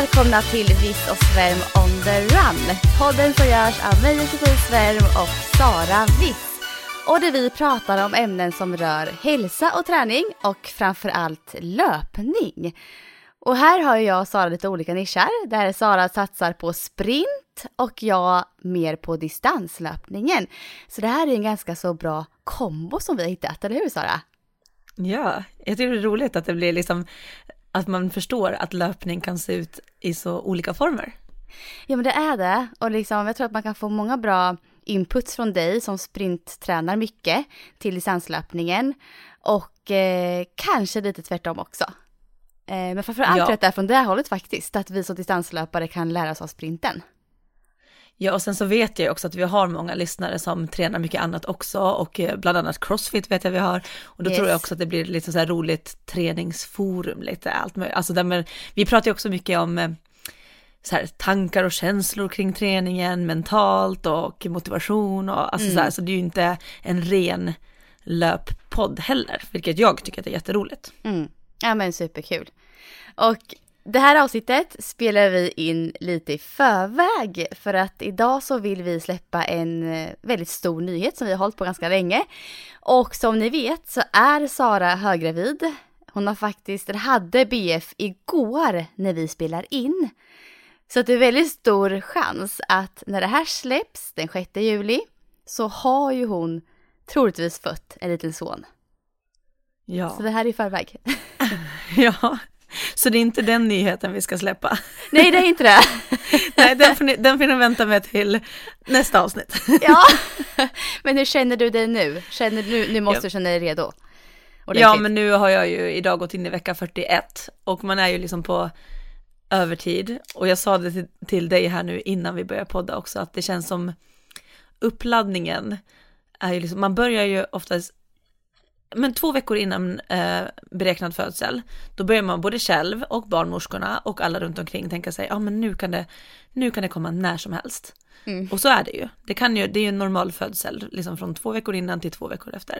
Välkomna till Viss och Svärm on the run. Podden som görs av mig Josefin Svärm och Sara Viss. Och där vi pratar om ämnen som rör hälsa och träning och framförallt löpning. Och här har jag och Sara lite olika nischer där Sara satsar på sprint och jag mer på distanslöpningen. Så det här är en ganska så bra kombo som vi har hittat, eller hur Sara? Ja, jag tycker det är roligt att det blir liksom att man förstår att löpning kan se ut i så olika former. Ja men det är det och liksom jag tror att man kan få många bra inputs från dig som sprinttränar mycket till distanslöpningen och eh, kanske lite tvärtom också. Eh, men framförallt ja. det är från det hållet faktiskt, att vi som distanslöpare kan lära oss av sprinten. Ja, och sen så vet jag också att vi har många lyssnare som tränar mycket annat också och eh, bland annat crossfit vet jag vi har. Och då yes. tror jag också att det blir lite så här roligt träningsforum, lite allt möjligt. Alltså där vi pratar ju också mycket om eh, så här, tankar och känslor kring träningen, mentalt och motivation och alltså mm. så här, så det är ju inte en ren löppodd heller, vilket jag tycker är jätteroligt. Mm. Ja men superkul. Och det här avsnittet spelar vi in lite i förväg för att idag så vill vi släppa en eh, väldigt stor nyhet som vi har hållit på ganska länge. Och som ni vet så är Sara höggravid. Hon har faktiskt, eller hade BF igår när vi spelar in. Så det är väldigt stor chans att när det här släpps den 6 juli så har ju hon troligtvis fött en liten son. Ja. Så det här är i förväg. ja, så det är inte den nyheten vi ska släppa. Nej, det är inte det. Nej, den får, ni, den får ni vänta med till nästa avsnitt. ja, men hur känner du dig nu? Känner du, nu måste du känna dig redo? Ordentligt. Ja, men nu har jag ju idag gått in i vecka 41 och man är ju liksom på övertid. Och jag sa det till, till dig här nu innan vi började podda också, att det känns som uppladdningen är ju liksom, man börjar ju oftast men två veckor innan eh, beräknad födsel, då börjar man både själv och barnmorskorna och alla runt omkring tänka sig, ja men nu kan det, nu kan det komma när som helst. Mm. Och så är det ju. Det, kan ju, det är ju en normal födsel, liksom från två veckor innan till två veckor efter.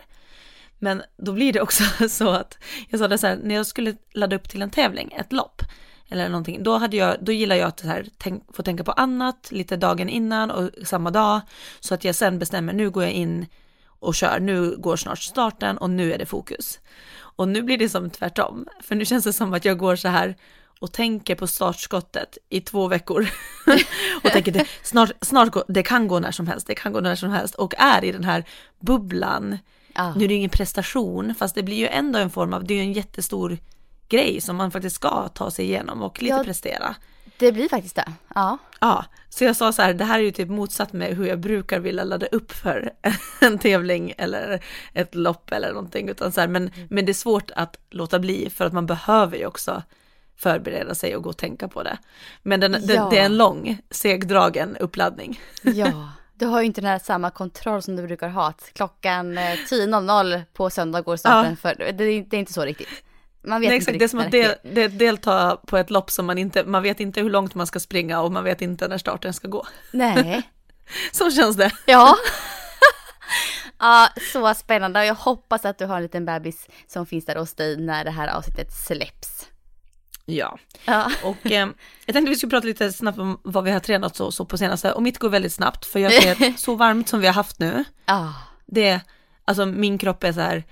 Men då blir det också så att, jag sa det så här, när jag skulle ladda upp till en tävling, ett lopp, eller någonting, då, hade jag, då gillar jag att här, tänk, få tänka på annat lite dagen innan och samma dag, så att jag sen bestämmer, nu går jag in och kör, nu går snart starten och nu är det fokus. Och nu blir det som tvärtom, för nu känns det som att jag går så här och tänker på startskottet i två veckor och tänker det, snart, snart går, det kan gå när som helst, det kan gå när som helst och är i den här bubblan. Ah. Nu är det ingen prestation, fast det blir ju ändå en form av, det är ju en jättestor grej som man faktiskt ska ta sig igenom och lite ja, prestera. Det blir faktiskt det, ja. Ja, så jag sa så här, det här är ju typ motsatt med hur jag brukar vilja ladda upp för en tävling eller ett lopp eller någonting, utan så här, men, mm. men det är svårt att låta bli för att man behöver ju också förbereda sig och gå och tänka på det. Men den, ja. det, det är en lång, segdragen uppladdning. Ja. Du har ju inte den här samma kontroll som du brukar ha, att klockan 10.00 eh, på söndag går starten ja. för, det, det är inte så riktigt. Man vet Nej, exakt, inte det är som att del, det, delta på ett lopp som man inte, man vet inte hur långt man ska springa och man vet inte när starten ska gå. Nej. så känns det. Ja. ja, så spännande och jag hoppas att du har en liten bebis som finns där hos dig när det här avsnittet släpps. Ja, ja. och eh, jag tänkte vi skulle prata lite snabbt om vad vi har tränat så, så på senaste, och mitt går väldigt snabbt för jag är så varmt som vi har haft nu. Ja. Det, alltså min kropp är så här,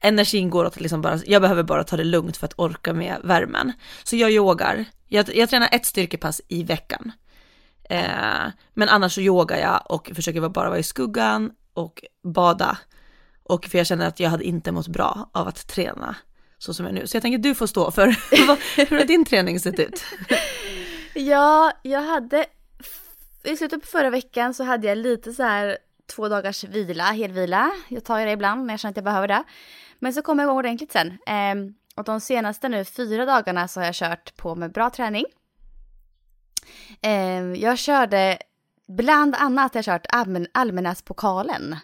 energin går åt att liksom bara, jag behöver bara ta det lugnt för att orka med värmen. Så jag yogar, jag, jag tränar ett styrkepass i veckan. Eh, men annars så yogar jag och försöker bara vara i skuggan och bada. Och för jag känner att jag hade inte mått bra av att träna så som jag nu. Så jag tänker att du får stå för, hur har din träning sett ut? ja, jag hade i slutet på förra veckan så hade jag lite så här två dagars vila, helvila. Jag tar ju det ibland när jag känner att jag behöver det. Men så kom jag igång ordentligt sen. Eh, och de senaste nu fyra dagarna så har jag kört på med bra träning. Eh, jag körde bland annat jag kört allmän, Almenäspokalen.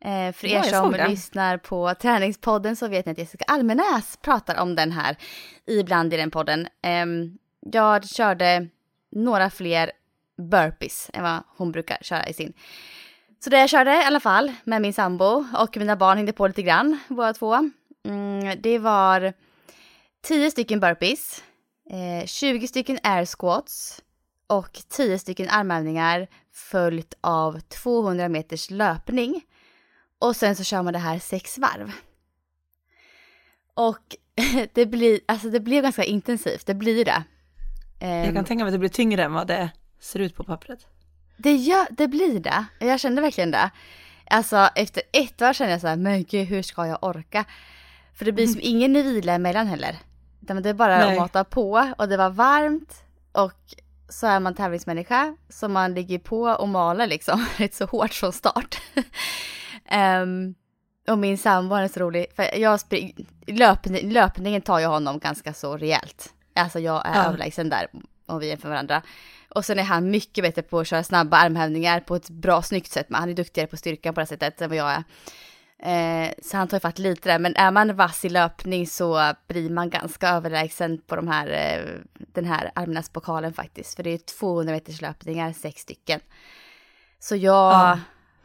Eh, för er som lyssnar på träningspodden så vet ni att Jessica Almenäs pratar om den här ibland i den podden. Eh, jag körde några fler burpees än vad hon brukar köra i sin. Så det jag körde i alla fall med min sambo och mina barn hängde på lite grann, båda två. Mm, det var 10 stycken burpees, eh, 20 stycken air squats och 10 stycken armhävningar följt av 200 meters löpning. Och sen så kör man det här sex varv. Och det blir, alltså det blir ganska intensivt, det blir det. Jag kan ehm. tänka mig att det blir tyngre än vad det ser ut på pappret. Det, gör, det blir det. Jag kände verkligen det. Alltså efter ett år kände jag så här, men gud hur ska jag orka? För det blir som mm. ingen vila emellan heller. Det är bara Nej. att mata på och det var varmt och så är man tävlingsmänniska så man ligger på och maler liksom rätt så hårt från start. um, och min sambo är så rolig, för jag spring, löpning, löpningen tar jag honom ganska så rejält. Alltså jag är ja. överlägsen där om vi är för varandra. Och sen är han mycket bättre på att köra snabba armhävningar på ett bra snyggt sätt. Men han är duktigare på styrkan på det sättet än vad jag är. Eh, så han tar ju fatt lite där. Men är man vass i löpning så blir man ganska överlägsen på de här, eh, den här armnäspokalen faktiskt. För det är 200 meters löpningar, sex stycken. Så jag, ja.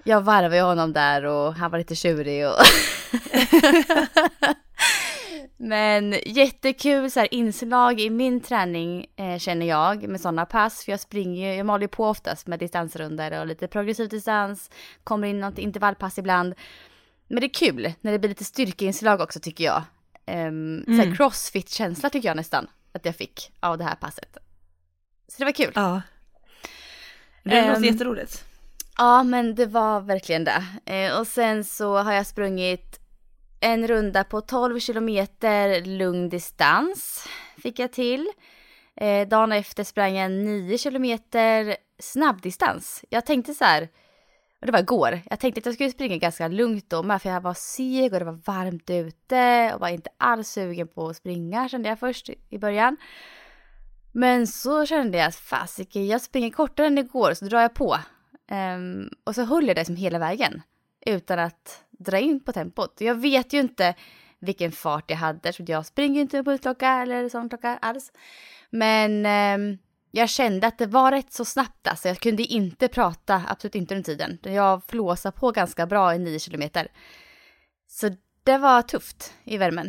jag varvar ju honom där och han var lite tjurig och Men jättekul så här, inslag i min träning eh, känner jag med sådana pass. För jag springer jag maler på oftast med distansrunder och lite progressiv distans. Kommer in något intervallpass ibland. Men det är kul när det blir lite styrkeinslag också tycker jag. Um, mm. crossfit-känsla tycker jag nästan att jag fick av det här passet. Så det var kul. Ja. Det um, låter jätteroligt. Ja, men det var verkligen det. Eh, och sen så har jag sprungit en runda på 12 kilometer lugn distans fick jag till. Eh, dagen efter sprang jag 9 kilometer snabbdistans. Jag tänkte så här, och det var igår, jag tänkte att jag skulle springa ganska lugnt då med för jag var seg och det var varmt ute och var inte alls sugen på att springa kände jag först i början. Men så kände jag att fasiken, jag springer kortare än igår så drar jag på. Um, och så höll jag det som hela vägen utan att dra in på tempot. Jag vet ju inte vilken fart jag hade, så jag springer inte med pulsklocka eller sån klocka alls. Men eh, jag kände att det var rätt så snabbt alltså. Jag kunde inte prata, absolut inte under tiden. Jag flåsade på ganska bra i 9 kilometer. Så det var tufft i värmen.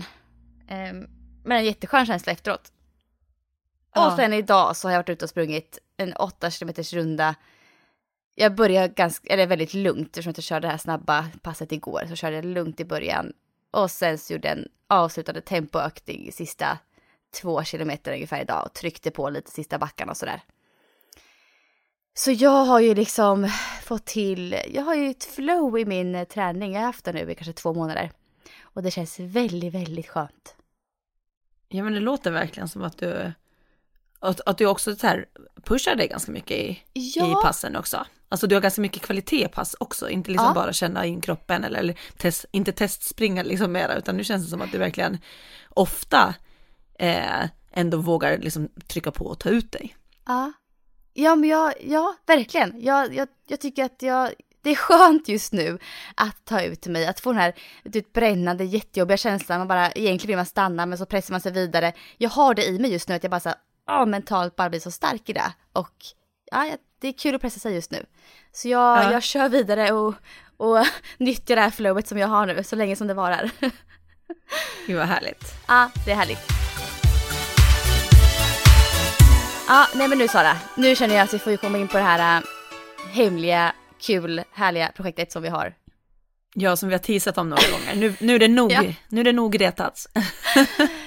Eh, men en jätteskön känsla efteråt. Ja. Och sen idag så har jag varit ute och sprungit en 8 kilometers runda jag började ganska, eller väldigt lugnt eftersom jag körde det här snabba passet igår. Så körde jag lugnt i början. Och sen så gjorde jag en avslutande tempoökning sista två kilometer ungefär idag och tryckte på lite sista backarna och sådär. Så jag har ju liksom fått till, jag har ju ett flow i min träning. Jag har haft det nu i kanske två månader. Och det känns väldigt, väldigt skönt. Ja men det låter verkligen som att du, att, att du också så här pushar dig ganska mycket i, ja. i passen också. Alltså du har ganska mycket kvalitetspass också, inte liksom ja. bara känna in kroppen eller, eller test, inte testspringa liksom mera, utan nu känns det som att du verkligen ofta eh, ändå vågar liksom trycka på och ta ut dig. Ja, ja men jag, ja verkligen. Jag, jag, jag tycker att jag, det är skönt just nu att ta ut mig, att få den här det brännande jättejobbiga känslan, man bara, egentligen vill man stanna men så pressar man sig vidare. Jag har det i mig just nu att jag bara så här, mentalt bara blir så stark i det och ja, det är kul att pressa sig just nu. Så jag, ja. jag kör vidare och, och nyttjar det här flowet som jag har nu så länge som det varar. Gud vad härligt. Ja, det är härligt. Ja, nej men nu Sara, nu känner jag att vi får komma in på det här äh, hemliga, kul, härliga projektet som vi har. Ja, som vi har teasat om några gånger. Nu, nu är det nog, ja. nu är det nog retats.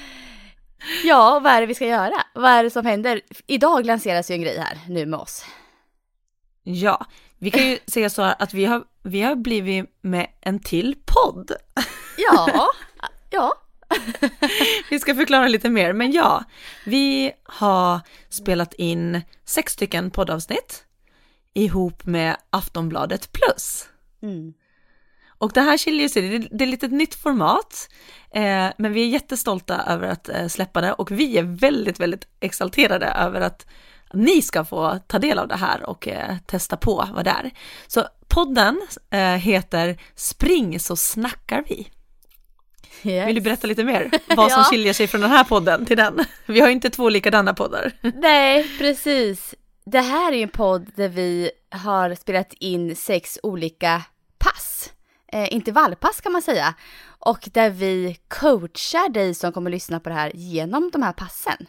ja, vad är det vi ska göra? Vad är det som händer? Idag lanseras ju en grej här nu med oss. Ja, vi kan ju säga så att vi har, vi har blivit med en till podd. Ja, ja. vi ska förklara lite mer, men ja, vi har spelat in sex stycken poddavsnitt ihop med Aftonbladet Plus. Mm. Och det här skiljer sig, det, det är lite ett nytt format, eh, men vi är jättestolta över att eh, släppa det och vi är väldigt, väldigt exalterade över att ni ska få ta del av det här och eh, testa på vad det är. Så podden eh, heter Spring så snackar vi. Yes. Vill du berätta lite mer vad som Ja. skiljer sig från den här podden till den? Vi har ju inte två likadana poddar. Nej, precis. Det här är en podd där vi har spelat in sex olika pass. Eh, intervallpass kan man säga. Och där vi coachar dig som kommer lyssna på det här genom de här passen.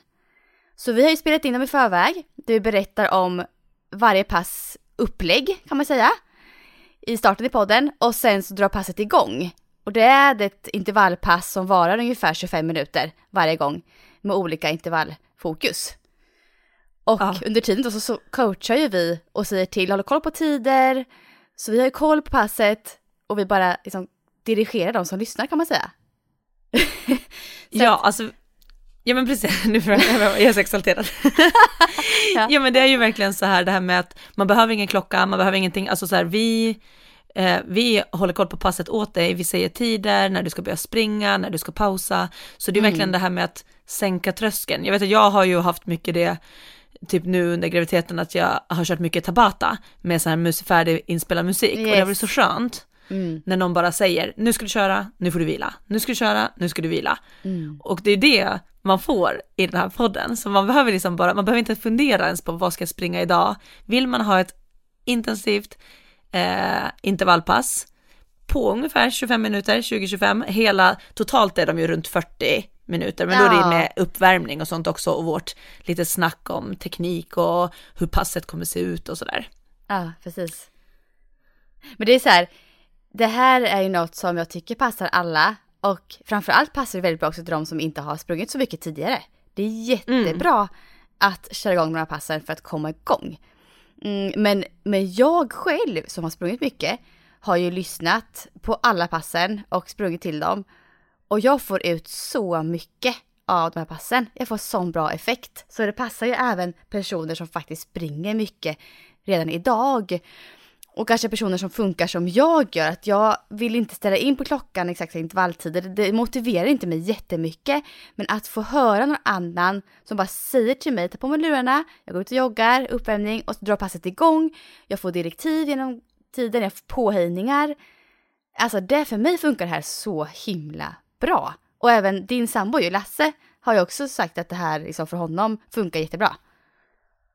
Så vi har ju spelat in dem i förväg, där vi berättar om varje pass upplägg kan man säga. I starten i podden och sen så drar passet igång. Och det är ett intervallpass som varar ungefär 25 minuter varje gång med olika intervallfokus. Och Ja. under tiden då så, så coachar ju vi och säger till, håller koll på tider. Så vi har ju koll på passet och vi bara liksom dirigerar de som lyssnar kan man säga. Ja, alltså, ja men precis, nu jag, jag är så exalterad. Ja. ja men det är ju verkligen så här det här med att man behöver ingen klocka, man behöver ingenting, alltså så här vi, eh, vi håller koll på passet åt dig, vi säger tider, när du ska börja springa, när du ska pausa, så det är verkligen det här med att sänka tröskeln. Jag vet att jag har ju haft mycket det, typ nu under graviditeten, att jag har kört mycket tabata med så här färdig inspelad musik, och det har varit så skönt Mm. när någon bara säger nu ska du köra, nu får du vila, nu ska du köra, nu ska du vila. Mm. Och det är det man får i den här podden, så man behöver liksom bara, man behöver inte fundera ens på vad ska jag springa idag. Vill man ha ett intensivt eh, intervallpass på ungefär 25 minuter, 20-25, hela, totalt är de ju runt 40 minuter, men då är Ja. det med uppvärmning och sånt också och vårt lite snack om teknik och hur passet kommer se ut och sådär. Ja, precis. Men det är så här, det här är ju något som jag tycker passar alla och framförallt passar det väldigt bra också till de som inte har sprungit så mycket tidigare. Det är jättebra att köra igång här passen för att komma igång. Mm, men, men jag själv som har sprungit mycket har ju lyssnat på alla passen och sprungit till dem. Och jag får ut så mycket av de här passen. Jag får sån bra effekt. Så det passar ju även personer som faktiskt springer mycket redan idag. Och kanske personer som funkar som jag gör, att jag vill inte ställa in på klockan exakta intervalltider. Det motiverar inte mig jättemycket. Men att få höra någon annan som bara säger till mig, ta på mig lurarna, jag går ut och joggar, uppvärmning och så drar passet igång. Jag får direktiv genom tiden, jag får påhejningar. Alltså det för mig funkar det här så himla bra. Och även din sambo ju, Lasse, har ju också sagt att det här liksom för honom funkar jättebra.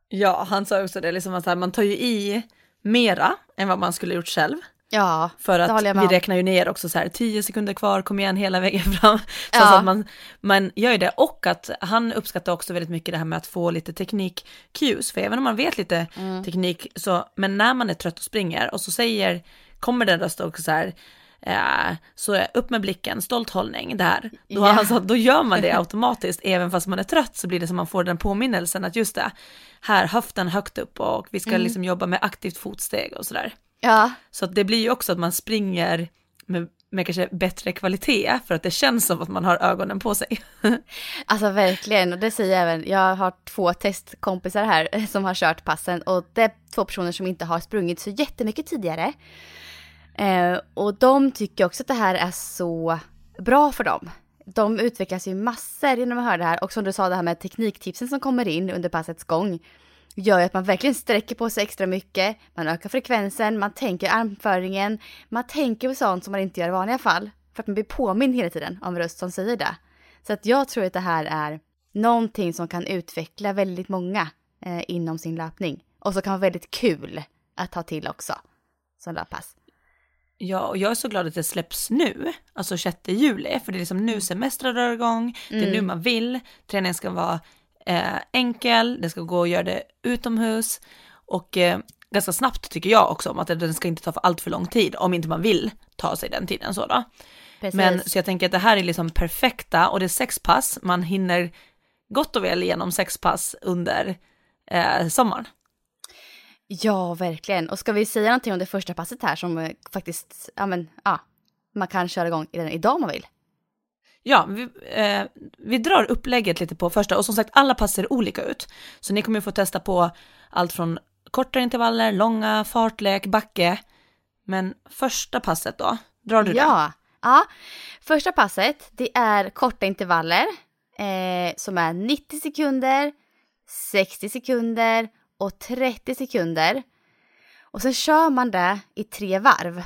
Ja, han sa också det, liksom att man tar ju i mera än vad man skulle gjort själv. Ja, För att vi räknar ju ner också så här, 10 sekunder kvar, kom igen hela vägen fram. Så, Ja. så att man, man gör ju det. Och att han uppskattar också väldigt mycket det här med att få lite teknik-cues. För även om man vet lite Mm. teknik, så, men när man är trött och springer och så säger, kommer den röst också så här, eh, så upp med blicken, stolt hållning, där. Då, Ja. alltså, då gör man det automatiskt, även fast man är trött så blir det som man får den påminnelsen att just det, här höften högt upp och vi ska Mm. liksom jobba med aktivt fotsteg och sådär. Ja, Så det blir ju också att man springer med, med kanske bättre kvalitet för att det känns som att man har ögonen på sig. Alltså verkligen, och det säger jag även, jag har två testkompisar här som har kört passen och det är två personer som inte har sprungit så jättemycket tidigare. Eh, och de tycker också att det här är så bra för dem. De utvecklas ju massor genom att höra det här och som du sa det här med tekniktipsen som kommer in under passets gång gör ju att man verkligen sträcker på sig extra mycket, man ökar frekvensen, man tänker armföringen, man tänker på sånt som man inte gör i vanliga fall. För att man blir påmind hela tiden om röst som säger det. Så att jag tror att det här är någonting som kan utveckla väldigt många eh, inom sin löpning. Och så kan vara väldigt kul att ta till också som löppass. Ja, och jag är så glad att det släpps nu, alltså 6 juli, för det är liksom nu semestrar drar igång, det är nu man vill, träningen ska vara eh, enkel, det ska gå att göra det utomhus och eh, ganska snabbt tycker jag också om att den ska inte ta för allt för lång tid om inte man vill ta sig den tiden så då. Precis. Men så jag tänker att det här är liksom perfekta och det är sex pass, man hinner gott och väl igenom sex pass under eh, sommaren. Ja, verkligen. Och ska vi säga någonting om det första passet här som eh, faktiskt, ja men, ja, man kan köra igång redan idag om man vill. Ja, vi, eh, vi drar upplägget lite på första och som sagt alla pass ser olika ut. Så ni kommer ju få testa på allt från kortare intervaller, långa, fartlek, backe. Men första passet då, drar du ja. det? Ja, första passet det är korta intervaller eh, som är 90 sekunder, 60 sekunder och 30 sekunder. Och sen kör man det i tre varv.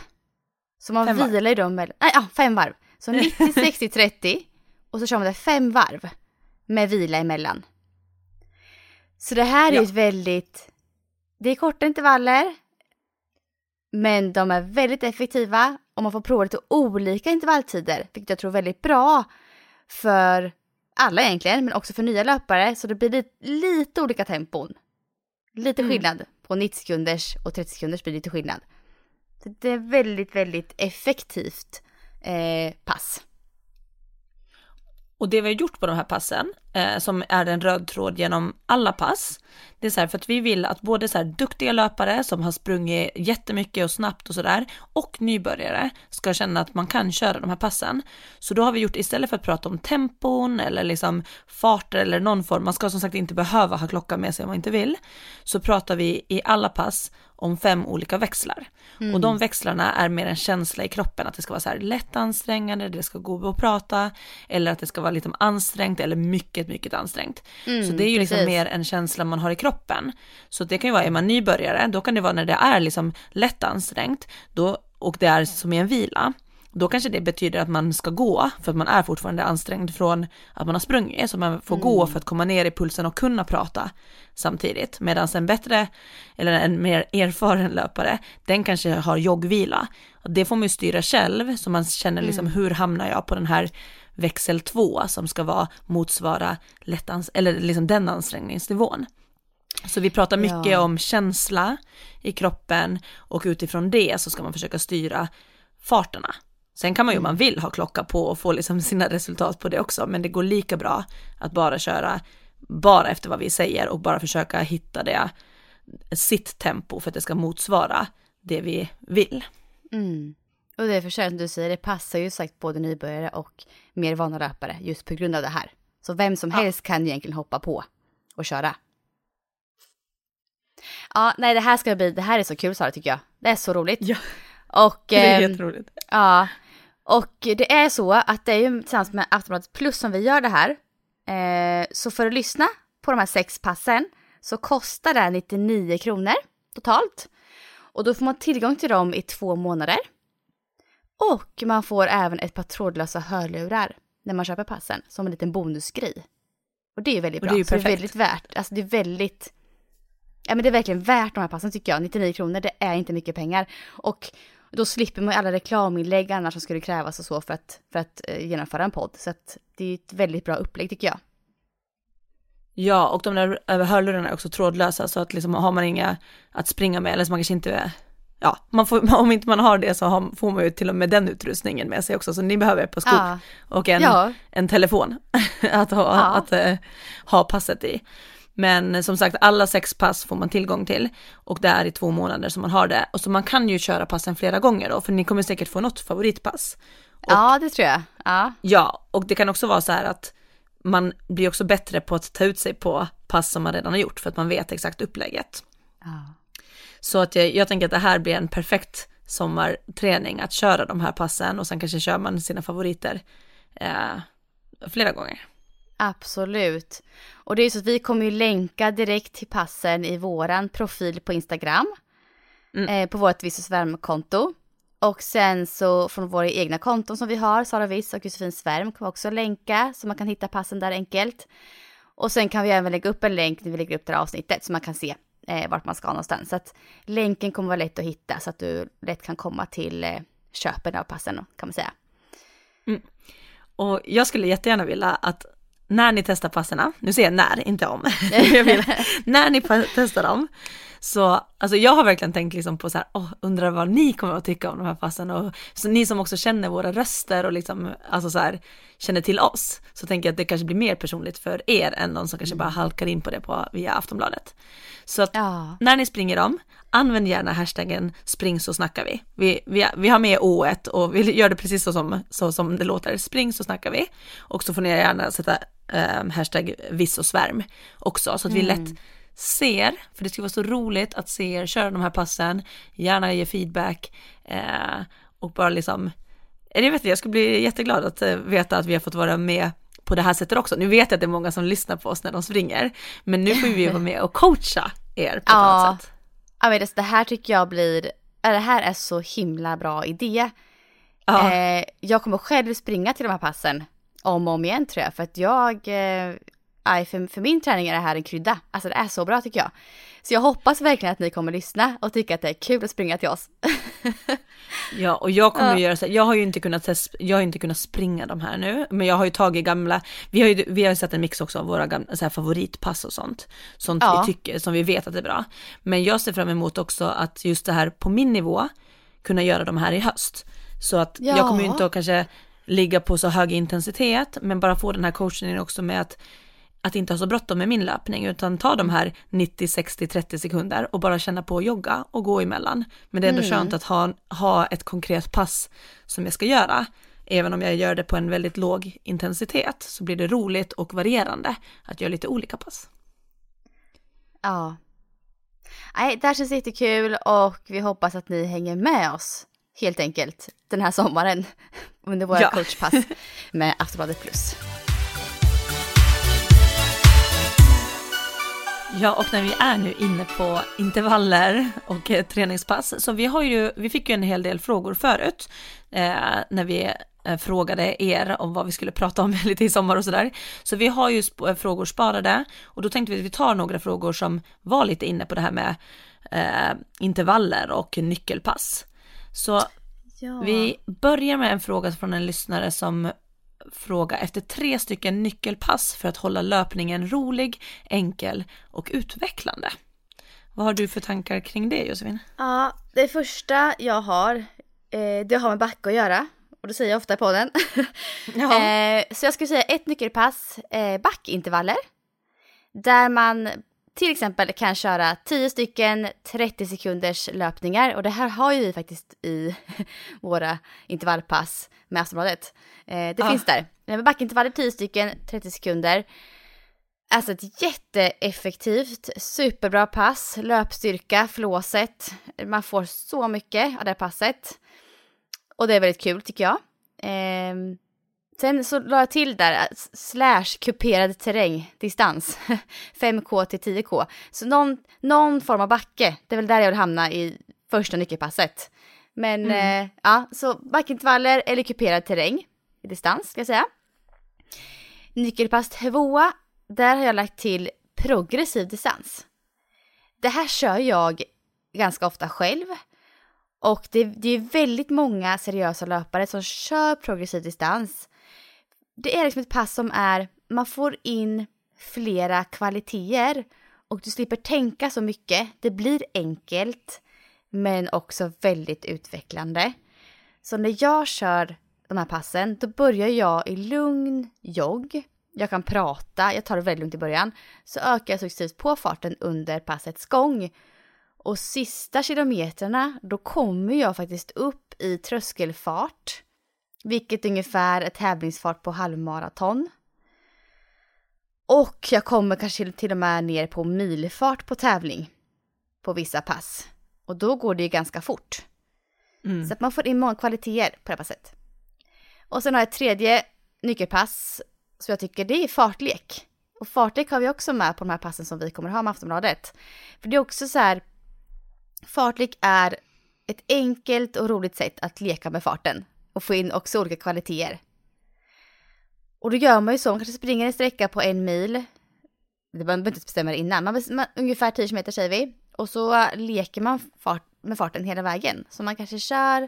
Så man fem vilar i dem, nej ja, fem varv. Så 90, 60, 30 och så kör man det fem varv med vila emellan. Så det här ja. är ett väldigt, det är korta intervaller, men de är väldigt effektiva och man får prova lite olika intervalltider, vilket jag tror är väldigt bra för alla egentligen, men också för nya löpare, så det blir lite, lite olika tempon. Lite mm. skillnad på 90 sekunders och 30 sekunders blir lite skillnad. Det är väldigt, väldigt effektivt eh, pass. Och det vi har gjort på de här passen, eh, som är en röd tråd genom alla pass, det är så här för att vi vill att både så här duktiga löpare som har sprungit jättemycket och snabbt och sådär, och nybörjare ska känna att man kan köra de här passen. Så då har vi gjort, istället för att prata om tempon eller liksom farter eller någon form, man ska som sagt inte behöva ha klockan med sig om man inte vill, så pratar vi i alla pass om fem olika växlar. Mm. Och de växlarna är mer en känsla i kroppen, att det ska vara så här lätt ansträngande, det ska gå att prata, eller att det ska vara lite ansträngt eller mycket, mycket ansträngt. Mm, så det är ju liksom precis. liksom mer en känsla man har i kroppen. Så det kan ju vara, är man nybörjare, då kan det vara när det är liksom lätt ansträngt, då, och det är som i en vila, då kanske det betyder att man ska gå för att man är fortfarande ansträngd från att man har sprungit, så man får mm. gå för att komma ner i pulsen och kunna prata samtidigt. Medan en bättre, eller en mer erfaren löpare, den kanske har joggvila. Det får man ju styra själv, så man känner liksom mm. hur hamnar jag på den här växel 2 som ska vara motsvara lättans eller liksom den ansträngningsnivån. Så vi pratar mycket ja. om känsla i kroppen och utifrån det så ska man försöka styra farterna. Sen kan man ju om man vill ha klocka på och få liksom sina resultat på det också, men det går lika bra att bara köra bara efter vad vi säger och bara försöka hitta det, sitt tempo för att det ska motsvara det vi vill. Mm. Och det är för som du säger, det passar ju sagt både nybörjare och mer vana löpare just på grund av det här. Så vem som ja. helst kan ju egentligen hoppa på och köra. Ja, nej det här ska bli, det här är så kul Sara tycker jag. Det är så roligt. Ja, och, det är eh, jätteroligt. Ja, och det är så att det är ju tillsammans med Aftonbladet Plus som vi gör det här. Eh, så för att lyssna på de här sex passen så kostar det 99 kronor totalt. Och då får man tillgång till dem i två månader. Och man får även ett par trådlösa hörlurar när man köper passen som en liten bonusgrej. Och det är väldigt bra. Och det är ju perfekt. Så det är väldigt värt, alltså det är väldigt, ja men det är verkligen värt de här passen tycker jag. 99 kronor, det är inte mycket pengar. Och då slipper man alla reklaminlägg annars som skulle krävas och så för att, för att uh, genomföra en podd. Så att det är ett väldigt bra upplägg tycker jag. Ja, och de där hörlurarna är också trådlösa så att liksom har man inga att springa med eller så man kanske inte, ja, man får, om inte man har det så har, får man ju till och med den utrustningen med sig också, så ni behöver ett par skor ja. och en, ja. en telefon att, ha, ja. att uh, ha passet i. Men som sagt, alla sex pass får man tillgång till och det är i två månader som man har det. Och så man kan ju köra passen flera gånger då, för ni kommer säkert få något favoritpass. Och, ja, det tror jag. Ja. ja, och det kan också vara så här att man blir också bättre på att ta ut sig på pass som man redan har gjort för att man vet exakt upplägget. Ja. Så att jag, jag tänker att det här blir en perfekt sommarträning att köra de här passen och sen kanske kör man sina favoriter eh, flera gånger. Absolut. Och det är så att vi kommer ju länka direkt till passen i våran profil på Instagram. Mm. Eh, på vårt Viss Svärm-konto. Och sen så från våra egna konton som vi har, Sara Viss och Josefin Svärm, kommer också länka så man kan hitta passen där enkelt. Och sen kan vi även lägga upp en länk när vi lägger upp det här avsnittet så man kan se eh, vart man ska någonstans. Så att länken kommer vara lätt att hitta så att du lätt kan komma till eh, köpen av passen kan man säga. Mm. Och jag skulle jättegärna vilja att när ni testar passerna, nu säger jag när, inte om, när ni testar dem, så alltså jag har verkligen tänkt liksom på så här, oh, undrar vad ni kommer att tycka om de här passen och så ni som också känner våra röster och liksom, alltså så här, känner till oss, så tänker jag att det kanske blir mer personligt för er än de som kanske bara mm. halkar in på det på, via Aftonbladet. Så att ja. när ni springer dem, använd gärna hashtaggen spring så snackar vi. Vi, vi, vi har med O1 och vi gör det precis så som, så som det låter, spring så snackar vi. Och så får ni gärna sätta um, hashtag viss och svärm också, så att vi lätt mm. Ser, för det ska vara så roligt att se er köra de här passen, gärna ge feedback eh, och bara liksom, jag vet inte, jag skulle bli jätteglad att eh, veta att vi har fått vara med på det här sättet också. Nu vet jag att det är många som lyssnar på oss när de springer, men nu får vi vara med och coacha er på ett ja. annat sätt. Ja, men det här tycker jag blir, det här är så himla bra idé. Ja. Eh, jag kommer själv springa till de här passen om och om igen tror jag, för att jag, eh, för, för min träning är det här en krydda. Alltså det är så bra tycker jag. Så jag hoppas verkligen att ni kommer lyssna och tycka att det är kul att springa till oss. ja, och jag kommer ja. göra så jag har ju inte kunnat, jag har inte kunnat springa de här nu, men jag har ju tagit gamla, vi har ju, vi har ju sett en mix också av våra gamla, så här favoritpass och sånt, sånt ja. vi tycker, som vi vet att det är bra. Men jag ser fram emot också att just det här på min nivå, kunna göra de här i höst. Så att ja. jag kommer ju inte att kanske ligga på så hög intensitet, men bara få den här coachningen också med att att inte ha så bråttom med min löpning utan ta de här 90, 60, 30 sekunder och bara känna på att jogga och gå emellan. Men det är ändå mm. skönt att ha, ha ett konkret pass som jag ska göra. Även om jag gör det på en väldigt låg intensitet så blir det roligt och varierande att göra lite olika pass. Ja. Nej, det här känns jättekul och vi hoppas att ni hänger med oss helt enkelt den här sommaren under våra ja. coachpass med Aftonbladet Plus. Ja, och när vi är nu inne på intervaller och eh, träningspass, så vi har ju, vi fick ju en hel del frågor förut, eh, när vi eh, frågade er om vad vi skulle prata om lite i sommar och sådär. Så vi har ju sp eh, frågor sparade och då tänkte vi att vi tar några frågor som var lite inne på det här med eh, intervaller och nyckelpass. Så ja. vi börjar med en fråga från en lyssnare som fråga efter tre stycken nyckelpass för att hålla löpningen rolig, enkel och utvecklande. Vad har du för tankar kring det Josefin? Ja, det första jag har, eh, det har med backe att göra. Och det säger jag ofta på den. eh, så jag skulle säga ett nyckelpass, eh, backintervaller. Där man till exempel kan köra 10 stycken 30 sekunders löpningar och det här har ju vi faktiskt i våra intervallpass med Aftonbladet. Eh, det ah. finns där. Backintervaller 10 stycken 30 sekunder. Alltså ett jätteeffektivt, superbra pass, löpstyrka, flåset. Man får så mycket av det passet. Och det är väldigt kul tycker jag. Eh, Sen så la jag till där, äh, slash kuperad terräng, distans, 5K till 10K. Så någon, någon form av backe, det är väl där jag vill hamna i första nyckelpasset. Men mm. eh, ja, så backintervaller eller kuperad terräng, i distans ska jag säga. Nyckelpass 2, där har jag lagt till progressiv distans. Det här kör jag ganska ofta själv. Och det, det är väldigt många seriösa löpare som kör progressiv distans det är liksom ett pass som är, man får in flera kvaliteter och du slipper tänka så mycket. Det blir enkelt men också väldigt utvecklande. Så när jag kör de här passen då börjar jag i lugn jogg. Jag kan prata, jag tar det väldigt lugnt i början. Så ökar jag successivt på farten under passets gång. Och sista kilometrarna då kommer jag faktiskt upp i tröskelfart vilket ungefär är tävlingsfart på halvmaraton. Och jag kommer kanske till och med ner på milfart på tävling på vissa pass. Och då går det ju ganska fort. Mm. Så att man får in många kvaliteter på det passet. Och sen har jag ett tredje nyckelpass som jag tycker det är fartlek. Och fartlek har vi också med på de här passen som vi kommer ha med Aftonbladet. För det är också så här, fartlek är ett enkelt och roligt sätt att leka med farten och få in också olika kvaliteter. Och då gör man ju så, man kanske springer en sträcka på en mil. Det behöver man inte bestämma det innan, man, man, ungefär 10 km säger vi. Och så leker man fart, med farten hela vägen. Så man kanske kör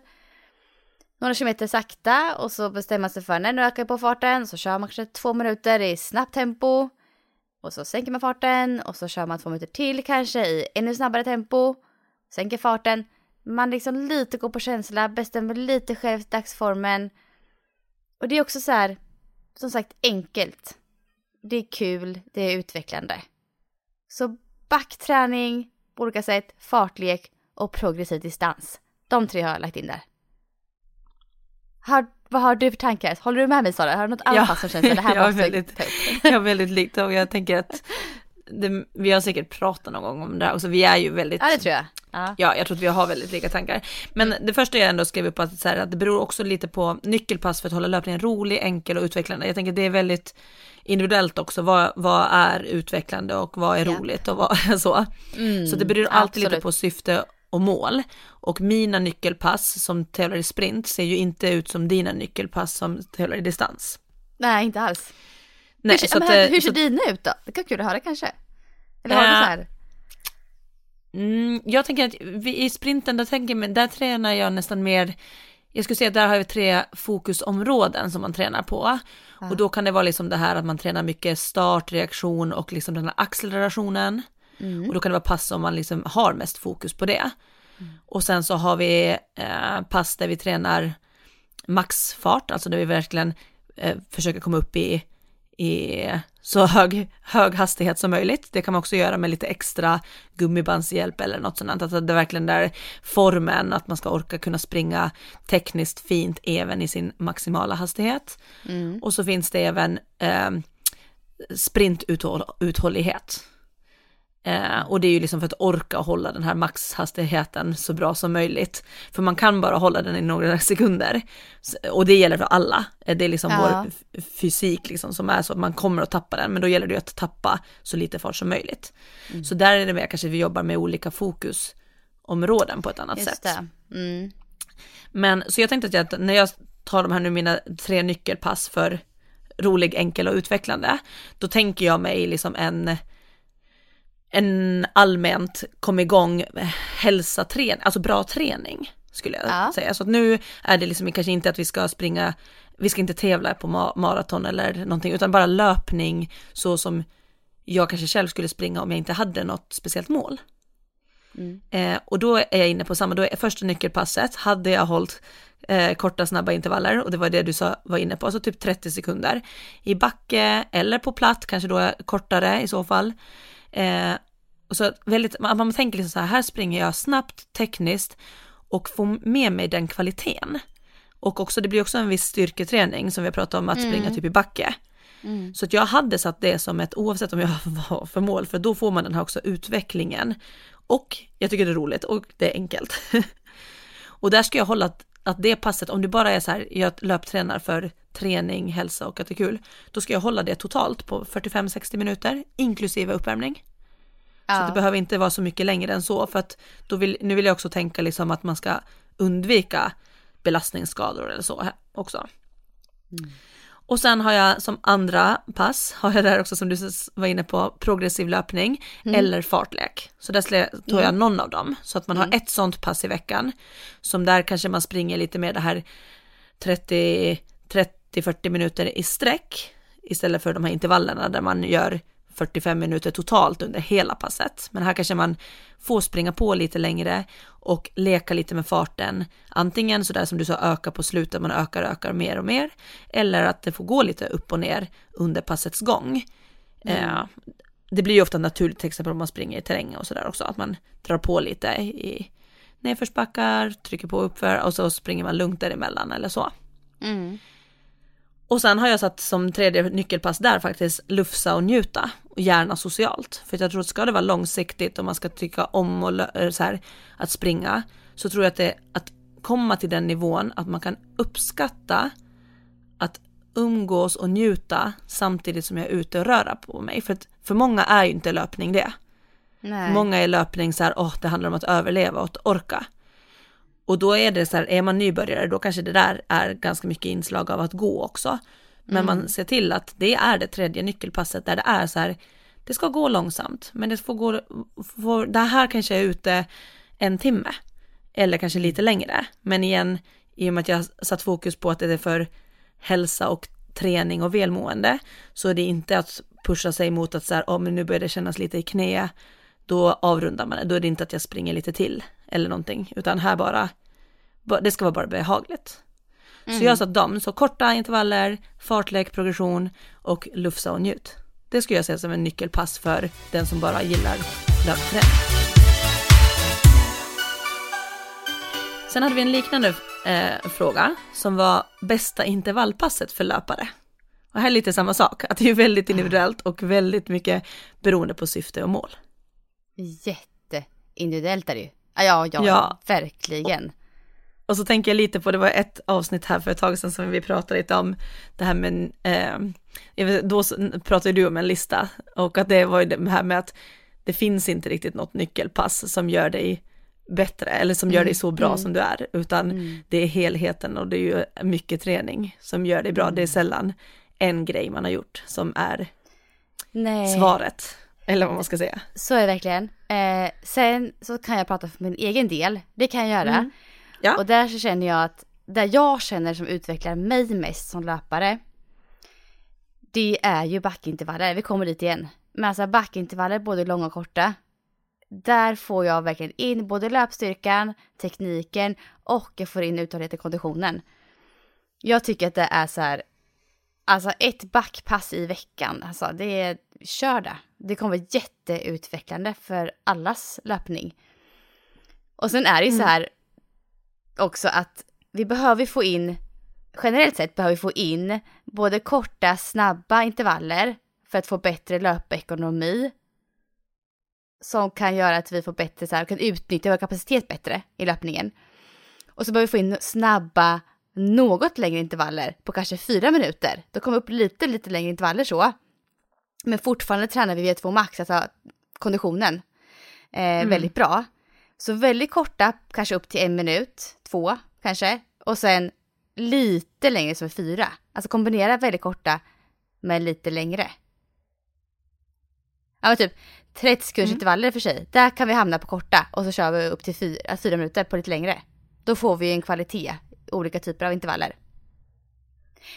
några kilometer sakta och så bestämmer man sig för när nu ökar på farten. Så kör man kanske två minuter i snabbt tempo. Och så sänker man farten och så kör man två minuter till kanske i ännu snabbare tempo. Sänker farten man liksom lite går på känsla, bestämmer lite själv dagsformen. Och det är också så här, som sagt enkelt. Det är kul, det är utvecklande. Så backträning på olika sätt, fartlek och progressiv distans. De tre har jag lagt in där. Har, vad har du för tankar? Håller du med mig Sara? Har du något annat ja, som känns det här jag måste väldigt, Jag är väldigt likt och jag tänker att det, vi har säkert pratat någon gång om det här också, vi är ju väldigt... Ja det tror jag. Ja. Ja, jag tror att vi har väldigt lika tankar. Men det första jag ändå skrev upp att, så här, att det beror också lite på nyckelpass för att hålla löpningen rolig, enkel och utvecklande. Jag tänker att det är väldigt individuellt också. Vad, vad är utvecklande och vad är Ja. roligt och vad så. Mm, Så det beror alltid lite absolut. på syfte och mål. Och mina nyckelpass som tävlar i sprint ser ju inte ut som dina nyckelpass som tävlar i distans. Nej inte alls. Nej, hur, så men, att, eh, hur så ser att- dina ut då? Det kan vara kul att höra kanske. Eller har du så Ja. här? Mm, jag tänker att vi, i sprinten, där, tänker, jag- där tränar jag nästan mer, jag skulle säga att där har vi tre fokusområden som man tränar på. Och då kan det vara liksom det här att man tränar mycket start, reaktion och liksom den här accelerationen. Och då kan det vara pass som man liksom har mest fokus på det. Och sen så har vi eh, pass där vi tränar maxfart, alltså där vi verkligen eh, försöker komma upp i, i så hög, hög hastighet som möjligt. Det kan man också göra med lite extra gummibandshjälp eller något sånt. Att det är verkligen där formen, att man ska orka kunna springa tekniskt fint även i sin maximala hastighet. Och så finns det även eh, sprintuthållighet. Eh, och det är ju liksom för att orka hålla den här maxhastigheten så bra som möjligt. För man kan bara hålla den i några sekunder. Och det gäller för alla. Eh, Det är liksom Ja. vår fysik liksom som är så att man kommer att tappa den. Men då gäller det att tappa så lite fart som möjligt. Så där är det mer kanske vi jobbar med olika fokusområden på ett annat Just sätt. Mm. Men så jag tänkte att jag, när jag tar de här nu mina tre nyckelpass för rolig, enkel och utvecklande, då tänker jag mig liksom en, en allmänt kom igång hälsa träning, alltså bra träning skulle jag Ja. säga. Så att nu är det liksom kanske inte att vi ska springa, vi ska inte tävla på ma- maraton eller någonting, utan bara löpning så som jag kanske själv skulle springa om jag inte hade något speciellt mål. Eh, och då är jag inne på samma, då är första nyckelpasset, hade jag hållit eh, korta snabba intervaller och det var det du sa, var inne på, alltså typ 30 sekunder i backe eller på platt, kanske då kortare i så fall. Eh, och så väldigt, man, man tänker liksom så här, här springer jag snabbt, tekniskt och får med mig den kvaliteten. Och också, det blir också en viss styrketräning som vi har pratat om att springa typ i backe. Så att jag hade satt det som ett, oavsett om jag var för mål, för då får man den här också utvecklingen. Och jag tycker det är roligt och det är enkelt. och där ska jag hålla att, att det passet, om det bara är så här, jag löptränar för träning, hälsa och att det är kul, då ska jag hålla det totalt på 45-60 minuter, inklusive uppvärmning. Så att det Ja. behöver inte vara så mycket längre än så, för att då vill, nu vill jag också tänka liksom att man ska undvika belastningsskador eller så också. Och sen har jag som andra pass, har jag där också som du var inne på, progressiv löpning eller fartlek. Så där tar jag någon av dem, så att man har ett sånt pass i veckan, som där kanske man springer lite mer det här 30 30-40 minuter i sträck istället för de här intervallerna där man gör 45 minuter totalt under hela passet. Men här kanske man får springa på lite längre och leka lite med farten. Antingen så där som du sa öka på slutet, man ökar, ökar mer och mer. Eller att det får gå lite upp och ner under passets gång. Eh, det blir ju ofta naturligt, till exempel om man springer i terräng och sådär också, att man drar på lite i nedförsbackar, trycker på uppför och så springer man lugnt däremellan eller så. Mm. Och sen har jag satt som tredje nyckelpass där faktiskt lufsa och njuta och gärna socialt. För jag tror att ska det vara långsiktigt och man ska tycka om och eh, så här, att springa så tror jag att det att komma till den nivån att man kan uppskatta att umgås och njuta samtidigt som jag är ute och röra på mig. För att för många är ju inte löpning det. Nej. Många är löpning så här, åh, det handlar om att överleva och att orka. Och då är det så här, är man nybörjare, då kanske det där är ganska mycket inslag av att gå också. Men man ser till att det är det tredje nyckelpasset där det är så här, det ska gå långsamt, men det får gå, får, det här kanske är ute en timme. Eller kanske lite längre. Men igen, i och med att jag satt fokus på att det är för hälsa och träning och välmående, så är det inte att pusha sig mot att så här, oh, men nu börjar det kännas lite i knä, då avrundar man det. Då är det inte att jag springer lite till eller någonting, utan här bara, ba- det ska vara bara behagligt. Så jag har satt dem, så korta intervaller, fartlek, progression och lufsa och njut. Det skulle jag säga som en nyckelpass för den som bara gillar löpträning. Sen hade vi en liknande eh, fråga som var bästa intervallpasset för löpare. Och här är lite samma sak, att det är väldigt individuellt och väldigt mycket beroende på syfte och mål. Jätteindividuellt är det ju. Ja, ja, ja. verkligen. Och så tänker jag lite på, det var ett avsnitt här för ett tag sedan som vi pratade lite om det här med, eh, då pratade du om en lista och att det var ju det här med att det finns inte riktigt något nyckelpass som gör dig bättre eller som gör dig så bra mm. som du är, utan mm. det är helheten och det är ju mycket träning som gör dig bra. Mm. Det är sällan en grej man har gjort som är Nej. svaret, eller vad man ska säga. Så är det verkligen. Eh, sen så kan jag prata för min egen del, det kan jag göra. Mm. Ja. Och där så känner jag att, där jag känner som utvecklar mig mest som löpare, det är ju backintervaller, vi kommer dit igen. Men alltså backintervaller, både långa och korta, där får jag verkligen in både löpstyrkan, tekniken och jag får in uthållighet i konditionen. Jag tycker att det är så här, alltså ett backpass i veckan, alltså det är, kör det. Det kommer vara jätteutvecklande för allas löpning. Och sen är det ju mm. så här också att vi behöver få in, generellt sett behöver vi få in både korta, snabba intervaller för att få bättre löpekonomi som kan göra att vi får bättre, så här, kan utnyttja vår kapacitet bättre i löpningen. Och så behöver vi få in snabba, något längre intervaller på kanske fyra minuter. Då kommer vi upp lite, lite längre intervaller så. Men fortfarande tränar vi V2 max, alltså konditionen, eh, mm. väldigt bra. Så väldigt korta, kanske upp till en minut, två kanske. Och sen lite längre som är fyra. Alltså kombinera väldigt korta med lite längre. Ja men typ 30 sekunders mm. intervaller för sig. Där kan vi hamna på korta och så kör vi upp till fyra, fyra minuter på lite längre. Då får vi en kvalitet, olika typer av intervaller.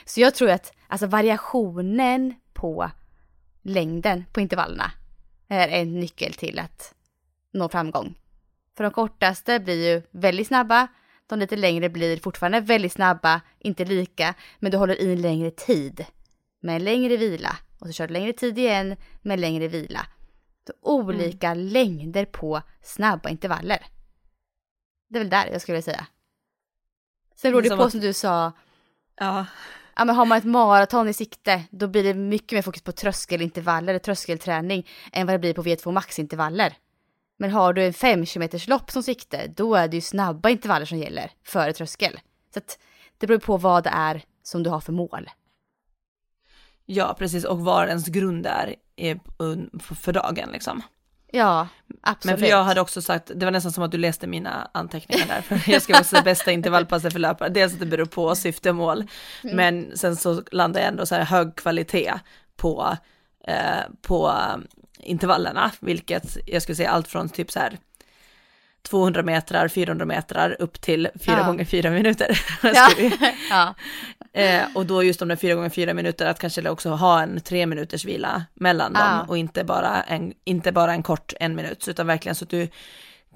Så jag tror att alltså variationen på längden på intervallerna är en nyckel till att nå framgång. För de kortaste blir ju väldigt snabba, de lite längre blir fortfarande väldigt snabba, inte lika, men du håller i längre tid med längre vila och så kör du längre tid igen med längre vila. Så olika mm. längder på snabba intervaller. Det är väl där jag skulle säga. Sen beror det på att... som du sa. Ja. Ja men har man ett maraton i sikte då blir det mycket mer fokus på tröskelintervaller tröskelträning än vad det blir på V2 maxintervaller. Men har du en 5 km lopp som sikte då är det ju snabba intervaller som gäller före tröskel. Så att det beror på vad det är som du har för mål. Ja, precis, och var ens grund är, för dagen liksom. Ja, absolut. Men för jag hade också sagt, det var nästan som att du läste mina anteckningar där, för jag ska också bästa intervallpasset för löpare, dels att det beror på syfte och mål, mm. men sen så landar jag ändå så här hög kvalitet på, eh, på intervallerna, vilket jag skulle säga allt från typ så här 200 metrar, 400 metrar upp till 4 ja. gånger 4 minuter. Ja. ja. Eh, och då just de där 4 gånger 4 minuter, att kanske också ha en 3 minuters vila mellan ja. dem och inte bara, en, inte bara en kort en minut, utan verkligen så att du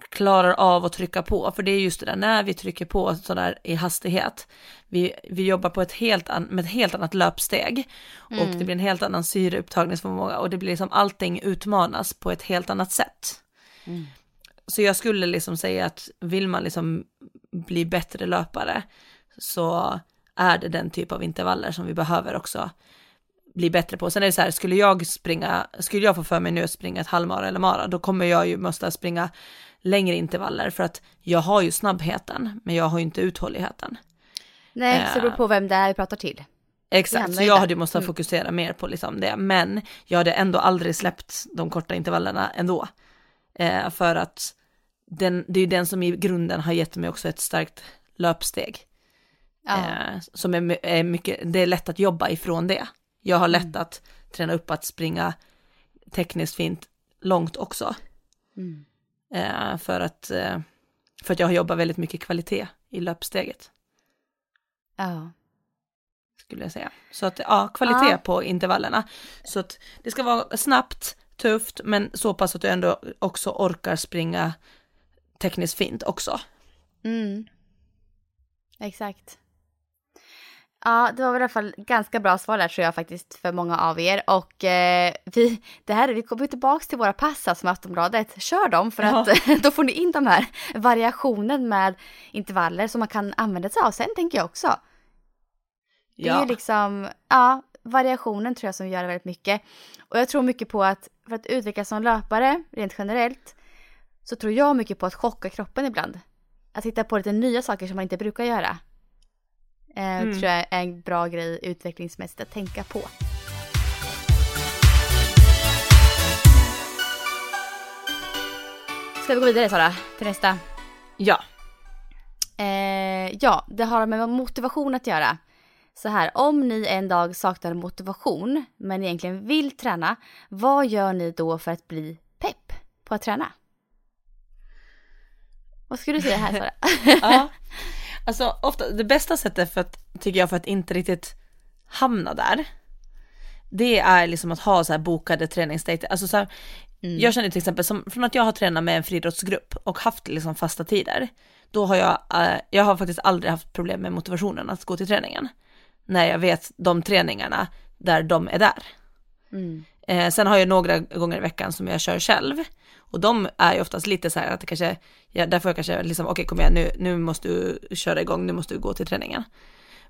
klarar av att trycka på, för det är just det där när vi trycker på sådär i hastighet, vi, vi jobbar på ett helt an, med ett helt annat löpsteg mm. och det blir en helt annan syreupptagningsförmåga och det blir liksom allting utmanas på ett helt annat sätt. Mm så jag skulle liksom säga att vill man liksom bli bättre löpare så är det den typ av intervaller som vi behöver också bli bättre på. Sen är det så här, skulle jag springa, skulle jag få för mig nu att springa ett halvmara eller mara, då kommer jag ju måste springa längre intervaller för att jag har ju snabbheten, men jag har ju inte uthålligheten. Nej, eh, så det beror på vem det är vi pratar till. Exakt, så jag hade ju måste mm. fokusera mer på liksom det, men jag hade ändå aldrig släppt de korta intervallerna ändå. Eh, för att den, det är ju den som i grunden har gett mig också ett starkt löpsteg. Ja. Eh, som är, är, mycket, det är lätt att jobba ifrån det. Jag har lätt mm. att träna upp att springa tekniskt fint långt också. Mm. Eh, för, att, eh, för att jag har jobbat väldigt mycket kvalitet i löpsteget. Ja. Skulle jag säga. Så att ja, kvalitet ja. på intervallerna. Så att det ska vara snabbt, tufft, men så pass att du ändå också orkar springa tekniskt fint också. Mm. Exakt. Ja, det var väl i alla fall ganska bra svar där tror jag faktiskt för många av er. Och eh, vi, det här, vi kommer tillbaka till våra pass som Aftonbladet. Kör dem för ja. att då får ni in de här variationen med intervaller som man kan använda sig av sen tänker jag också. Det ja. är ju liksom, ja, variationen tror jag som gör väldigt mycket. Och jag tror mycket på att för att utvecklas som löpare rent generellt så tror jag mycket på att chocka kroppen ibland. Att hitta på lite nya saker som man inte brukar göra. Eh, mm. tror jag är en bra grej utvecklingsmässigt att tänka på. Ska vi gå vidare Sara, till nästa? Ja. Eh, ja, det har med motivation att göra. Så här, om ni en dag saknar motivation men egentligen vill träna, vad gör ni då för att bli pepp på att träna? Vad skulle du säga här Sara? ja, alltså ofta, det bästa sättet för att, tycker jag för att inte riktigt hamna där, det är liksom att ha så här bokade träningsdejter. Alltså så här, mm. jag känner till exempel som från att jag har tränat med en friidrottsgrupp och haft liksom fasta tider, då har jag, äh, jag har faktiskt aldrig haft problem med motivationen att gå till träningen. När jag vet de träningarna där de är där. Mm. Eh, sen har jag några gånger i veckan som jag kör själv. Och de är ju oftast lite så här att det kanske, ja, där får jag kanske liksom, okej okay, kom igen nu, nu måste du köra igång, nu måste du gå till träningen.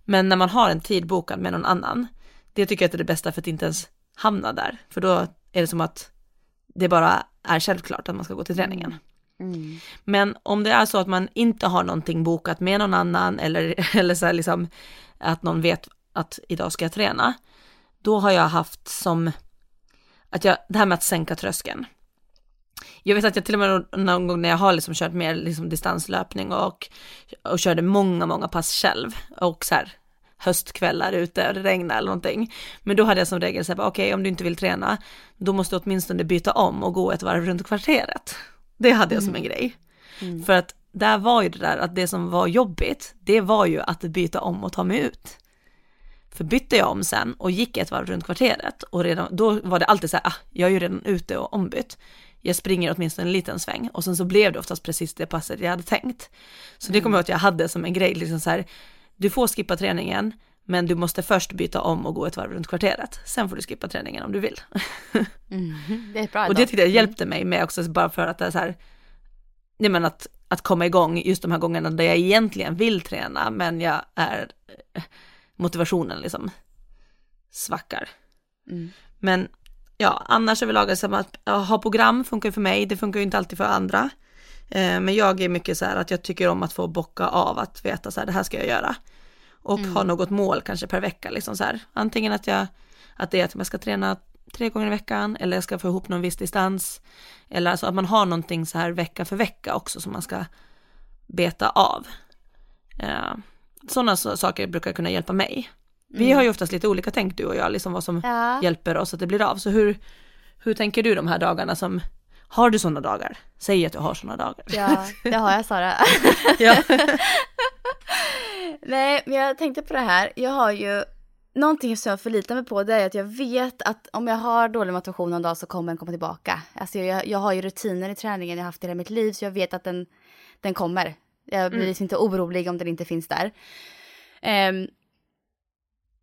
Men när man har en tid bokad med någon annan, det tycker jag är det bästa för att inte ens hamna där. För då är det som att det bara är självklart att man ska gå till träningen. Mm. Men om det är så att man inte har någonting bokat med någon annan eller, eller så liksom att någon vet att idag ska jag träna, då har jag haft som att jag, det här med att sänka tröskeln. Jag vet att jag till och med någon gång när jag har liksom kört mer liksom distanslöpning och, och körde många, många pass själv och så här höstkvällar ute och det regnade eller någonting. Men då hade jag som regel sagt, okej okay, om du inte vill träna, då måste du åtminstone byta om och gå ett varv runt kvarteret. Det hade jag mm. som en grej. Mm. För att där var ju det där att det som var jobbigt, det var ju att byta om och ta mig ut. För bytte jag om sen och gick ett varv runt kvarteret och redan, då var det alltid så här, ah, jag är ju redan ute och ombytt. Jag springer åtminstone en liten sväng och sen så blev det oftast precis det passet jag hade tänkt. Så det kommer jag att jag hade som en grej, liksom så här, du får skippa träningen, men du måste först byta om och gå ett varv runt kvarteret. Sen får du skippa träningen om du vill. Mm, det är bra. Och det tyckte jag hjälpte mig med också, bara för att det är så här, nej men att, att komma igång just de här gångerna där jag egentligen vill träna, men jag är, motivationen liksom svackar. Mm. Men ja, annars överlag, liksom att ha program funkar för mig, det funkar ju inte alltid för andra. Eh, men jag är mycket så här att jag tycker om att få bocka av att veta så här, det här ska jag göra. Och mm. ha något mål kanske per vecka, liksom så här. Antingen att jag, att det är att jag ska träna tre gånger i veckan eller jag ska få ihop någon viss distans. Eller alltså att man har någonting så här vecka för vecka också som man ska beta av. Eh, Sådana saker brukar kunna hjälpa mig. Vi mm. har ju oftast lite olika tänk du och jag, liksom vad som ja. hjälper oss att det blir av. Så hur, hur tänker du de här dagarna som, har du sådana dagar? Säg att du har sådana dagar. Ja, det har jag Sara. ja. Nej, men jag tänkte på det här, jag har ju Någonting som jag förlitar mig på det är att jag vet att om jag har dålig motivation någon dag så kommer den komma tillbaka. Alltså jag, jag har ju rutiner i träningen jag haft i hela mitt liv så jag vet att den, den kommer. Jag blir mm. inte orolig om den inte finns där. Um,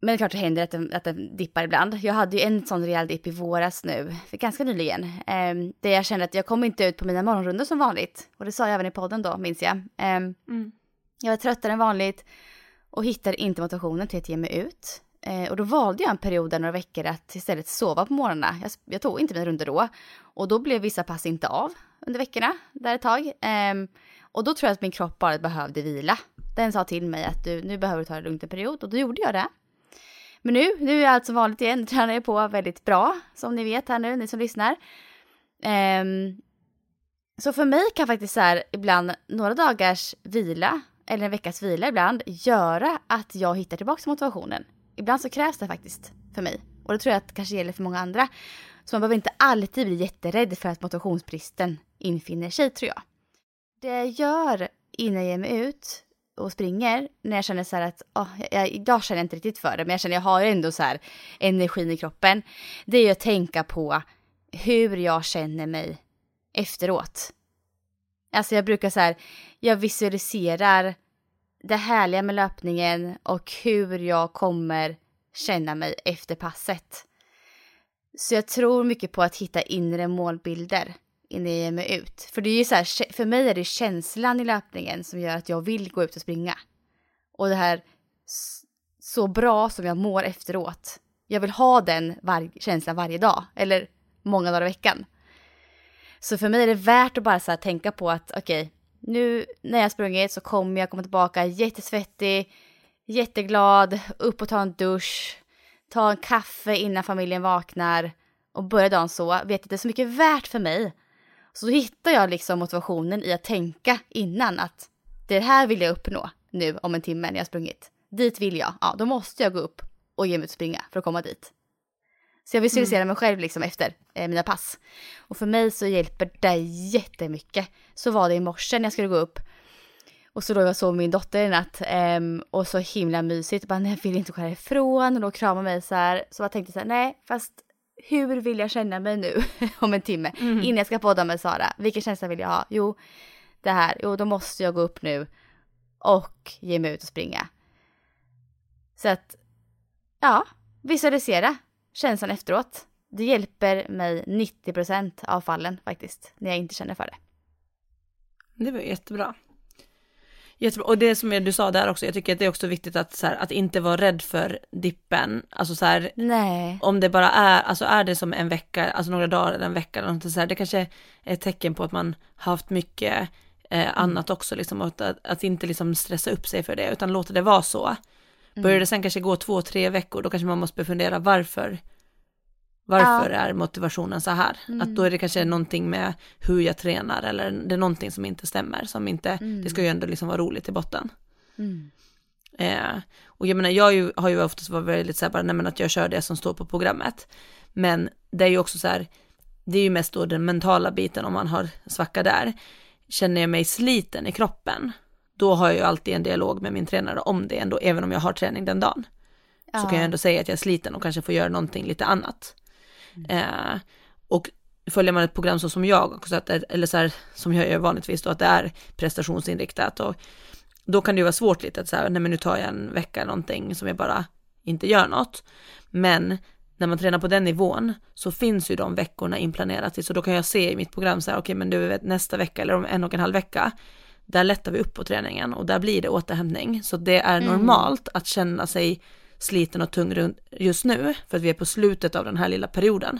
men det är klart det händer att den, att den dippar ibland. Jag hade ju en sån rejäl dipp i våras nu, ganska nyligen. Um, där jag kände att jag kom inte ut på mina morgonrundor som vanligt. Och det sa jag även i podden då, minns jag. Um, mm. Jag var tröttare än vanligt och hittade inte motivationen till att ge mig ut. Uh, och då valde jag en period där några veckor att istället sova på morgnarna. Jag, jag tog inte mina rundor då. Och då blev vissa pass inte av under veckorna, där ett tag. Um, och då tror jag att min kropp bara behövde vila. Den sa till mig att du, nu behöver du ta det lugnt en period och då gjorde jag det. Men nu, nu är allt som vanligt igen, nu tränar jag på väldigt bra, som ni vet här nu, ni som lyssnar. Um, så för mig kan faktiskt så här, ibland några dagars vila, eller en veckas vila ibland, göra att jag hittar tillbaka motivationen. Ibland så krävs det faktiskt för mig. Och det tror jag att det kanske gäller för många andra. Så man behöver inte alltid bli jätterädd för att motivationsbristen infinner sig tror jag det jag gör innan jag ger mig ut och springer, när jag känner så här att, oh, jag, idag känner jag inte riktigt för det, men jag känner jag har ändå så här energin i kroppen. Det är ju att tänka på hur jag känner mig efteråt. Alltså jag brukar så här, jag visualiserar det härliga med löpningen och hur jag kommer känna mig efter passet. Så jag tror mycket på att hitta inre målbilder innan jag ger mig ut. För det är ju så här, för mig är det känslan i löpningen som gör att jag vill gå ut och springa. Och det här så bra som jag mår efteråt jag vill ha den var känslan varje dag eller många dagar i veckan. Så för mig är det värt att bara så tänka på att okej, okay, nu när jag sprungit så kommer jag komma tillbaka jättesvettig, jätteglad, upp och ta en dusch, ta en kaffe innan familjen vaknar och börja dagen så, vet att det är så mycket värt för mig. Så då hittar jag liksom motivationen i att tänka innan att det här vill jag uppnå nu om en timme när jag sprungit. Dit vill jag, ja då måste jag gå upp och ge mig ut och springa för att komma dit. Så jag visualiserar mm. mig själv liksom efter eh, mina pass. Och för mig så hjälper det jättemycket. Så var det i morse när jag skulle gå upp. Och så då jag sov min dotter i natt. Eh, och så himla mysigt. Bara, nej, jag vill inte gå härifrån. Och då kramade mig så här. Så jag tänkte så här, nej, fast hur vill jag känna mig nu om en timme? Mm. Innan jag ska podda med Sara. Vilken känsla vill jag ha? Jo, det här. Jo, då måste jag gå upp nu. Och ge mig ut och springa. Så att, ja, visualisera känslan efteråt. Det hjälper mig 90% av fallen faktiskt, när jag inte känner för det. Det var jättebra. Jättebra. Och det som du sa där också, jag tycker att det är också viktigt att, så här, att inte vara rädd för dippen. Alltså så här, om det bara är, alltså är det som en vecka, alltså några dagar eller en vecka eller något så här, det kanske är ett tecken på att man har haft mycket eh, mm. annat också, liksom, att, att, inte liksom stressa upp sig för det, utan låta det vara så. Mm. Börjar det sen kanske gå två, tre veckor, då kanske man måste fundera varför. Varför ja. är motivationen så här? Mm. Att då är det kanske någonting med hur jag tränar eller det är någonting som inte stämmer, som inte, mm. det ska ju ändå liksom vara roligt i botten. Mm. Eh, och jag menar, jag ju, har ju oftast varit väldigt så här, bara, nej men att jag kör det som står på programmet. Men det är ju också så här, det är ju mest då den mentala biten om man har svacka där. Känner jag mig sliten i kroppen, då har jag ju alltid en dialog med min tränare om det ändå, även om jag har träning den dagen. Ja. Så kan jag ändå säga att jag är sliten och kanske får göra någonting lite annat. Mm. Eh, och följer man ett program så som jag, också att, eller så här, som jag gör vanligtvis då, att det är prestationsinriktat och då kan det ju vara svårt lite att säga, nej men nu tar jag en vecka någonting som jag bara inte gör något. Men när man tränar på den nivån så finns ju de veckorna inplanerat så då kan jag se i mitt program så här, okej okay, men du vet nästa vecka eller om en och en halv vecka, där lättar vi upp på träningen och där blir det återhämtning. Så det är mm. normalt att känna sig sliten och tung just nu, för att vi är på slutet av den här lilla perioden.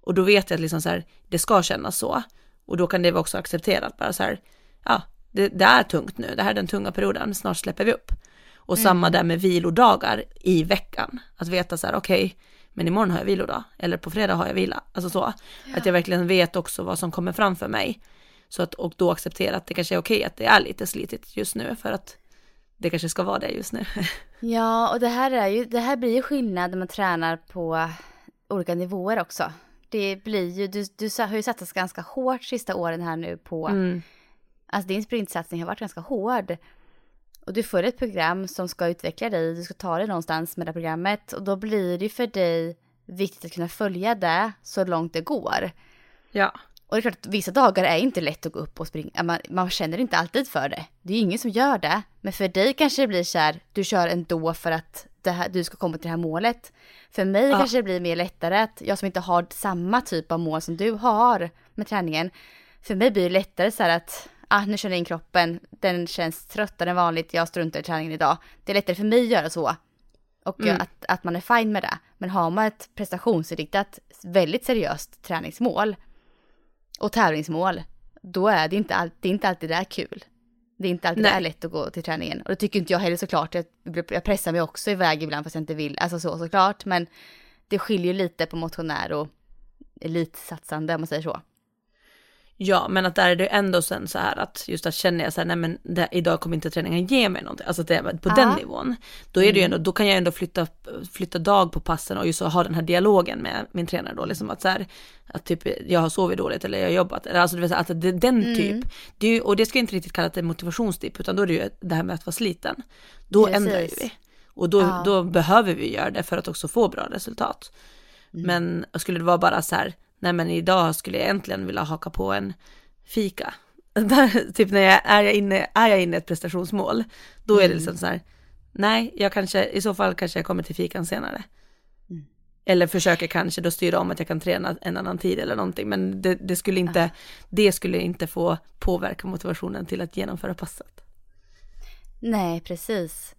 Och då vet jag att liksom så här, det ska kännas så. Och då kan det vara också accepterat, bara så här, ja, det, det, är tungt nu, det här är den tunga perioden, snart släpper vi upp. Och mm. samma där med vilodagar i veckan, att veta så här, okej, okay, men imorgon har jag vilodag, eller på fredag har jag vila, alltså så. Ja. Att jag verkligen vet också vad som kommer framför mig. Så att, och då acceptera att det kanske är okej att det är lite slitigt just nu för att det kanske ska vara det just nu. Ja, och det här, är ju, det här blir ju skillnad när man tränar på olika nivåer också. Det blir ju, du, du har ju satsat ganska hårt sista åren här nu på, mm. alltså din sprintsatsning har varit ganska hård. Och du får ett program som ska utveckla dig, du ska ta dig någonstans med det programmet och då blir det ju för dig viktigt att kunna följa det så långt det går. Ja. Och det är klart att vissa dagar är inte lätt att gå upp och springa. Man, man känner inte alltid för det. Det är ingen som gör det. Men för dig kanske det blir så här, du kör ändå för att här, du ska komma till det här målet. För mig ja. kanske det blir mer lättare att jag som inte har samma typ av mål som du har med träningen. För mig blir det lättare så här att, ah nu känner jag in kroppen, den känns tröttare än vanligt, jag struntar i träningen idag. Det är lättare för mig att göra så. Och mm. att, att man är fine med det. Men har man ett prestationsinriktat, väldigt seriöst träningsmål, och tävlingsmål, då är det inte, all, det är inte alltid det är kul. Det är inte alltid Nej. det är lätt att gå till träningen. Och det tycker inte jag heller såklart. Jag, jag pressar mig också iväg ibland fast jag inte vill. Alltså så såklart. Men det skiljer lite på motionär och elitsatsande om man säger så. Ja, men att där är det ändå sen så här att just att känner jag så här, nej men det, idag kommer inte träningen ge mig någonting, alltså det, på ja. den nivån. Då är det ju mm. ändå, då kan jag ändå flytta, flytta dag på passen och just så ha den här dialogen med min tränare då, liksom att så här, att typ jag har sovit dåligt eller jag har jobbat, eller alltså det vill säga att det, den mm. typ, det är ju, och det ska jag inte riktigt kalla det motivationstipp, utan då är det ju det här med att vara sliten. Då Precis. ändrar ju vi. Och då, ja. då behöver vi göra det för att också få bra resultat. Mm. Men skulle det vara bara så här, nej men idag skulle jag äntligen vilja haka på en fika. Där, typ när jag är, jag inne, är jag inne i ett prestationsmål, då är det liksom så här, nej, jag kanske, i så fall kanske jag kommer till fikan senare. Mm. Eller försöker kanske då styra om att jag kan träna en annan tid eller någonting, men det, det skulle inte, det skulle inte få påverka motivationen till att genomföra passet. Nej, precis.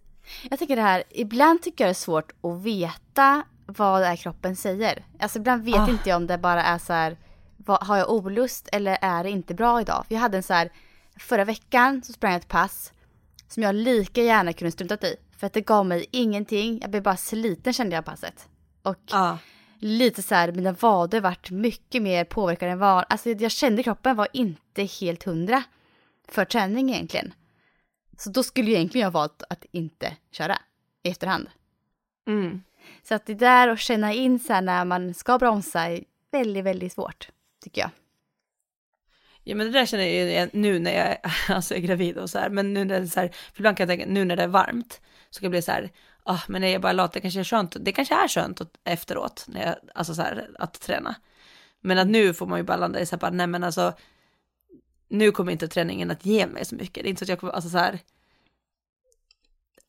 Jag tycker det här, ibland tycker jag det är svårt att veta vad är kroppen säger. Alltså ibland vet Ah. inte jag om det bara är så här, vad, har jag olust eller är det inte bra idag? För jag hade en så här, förra veckan så sprang jag ett pass som jag lika gärna kunde struntat i. För att det gav mig ingenting, jag blev bara sliten kände jag passet. Och Ja. lite så här, mina vader vart mycket mer påverkade än vad, alltså jag kände kroppen var inte helt hundra för träning egentligen. Så då skulle jag egentligen jag valt att inte köra i efterhand. Mm. Så att det där att känna in så här när man ska bromsa är väldigt, väldigt svårt, tycker jag. Ja men det där känner jag ju nu när jag alltså, är gravid och så här, men nu när det är så här, för ibland kan jag tänka, nu när det är varmt, så kan jag bli så här, ah, men är jag bara lat, det kanske är skönt, det kanske är skönt efteråt, när jag, alltså så här, att träna. Men att nu får man ju bara landa i så här, bara, nej men alltså, nu kommer inte träningen att ge mig så mycket, det är inte så att jag kommer, alltså så här,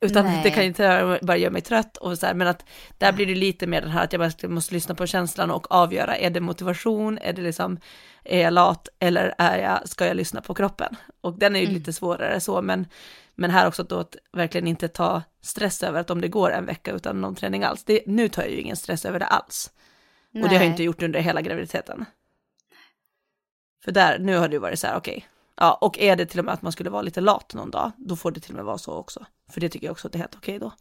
utan Nej. det kan inte bara göra mig trött och så här, men att där blir det lite mer den här att jag bara måste lyssna på känslan och avgöra, är det motivation, är det liksom, är jag lat eller är jag, ska jag lyssna på kroppen? Och den är ju Mm. lite svårare så, men, men här också då att verkligen inte ta stress över att om det går en vecka utan någon träning alls, det, nu tar jag ju ingen stress över det alls. Och det har jag Nej. inte gjort under hela graviditeten. För där, nu har det ju varit så här, okej, ja, och är det till och med att man skulle vara lite lat någon dag, då får det till och med vara så också. För det tycker jag också att det är helt okej då.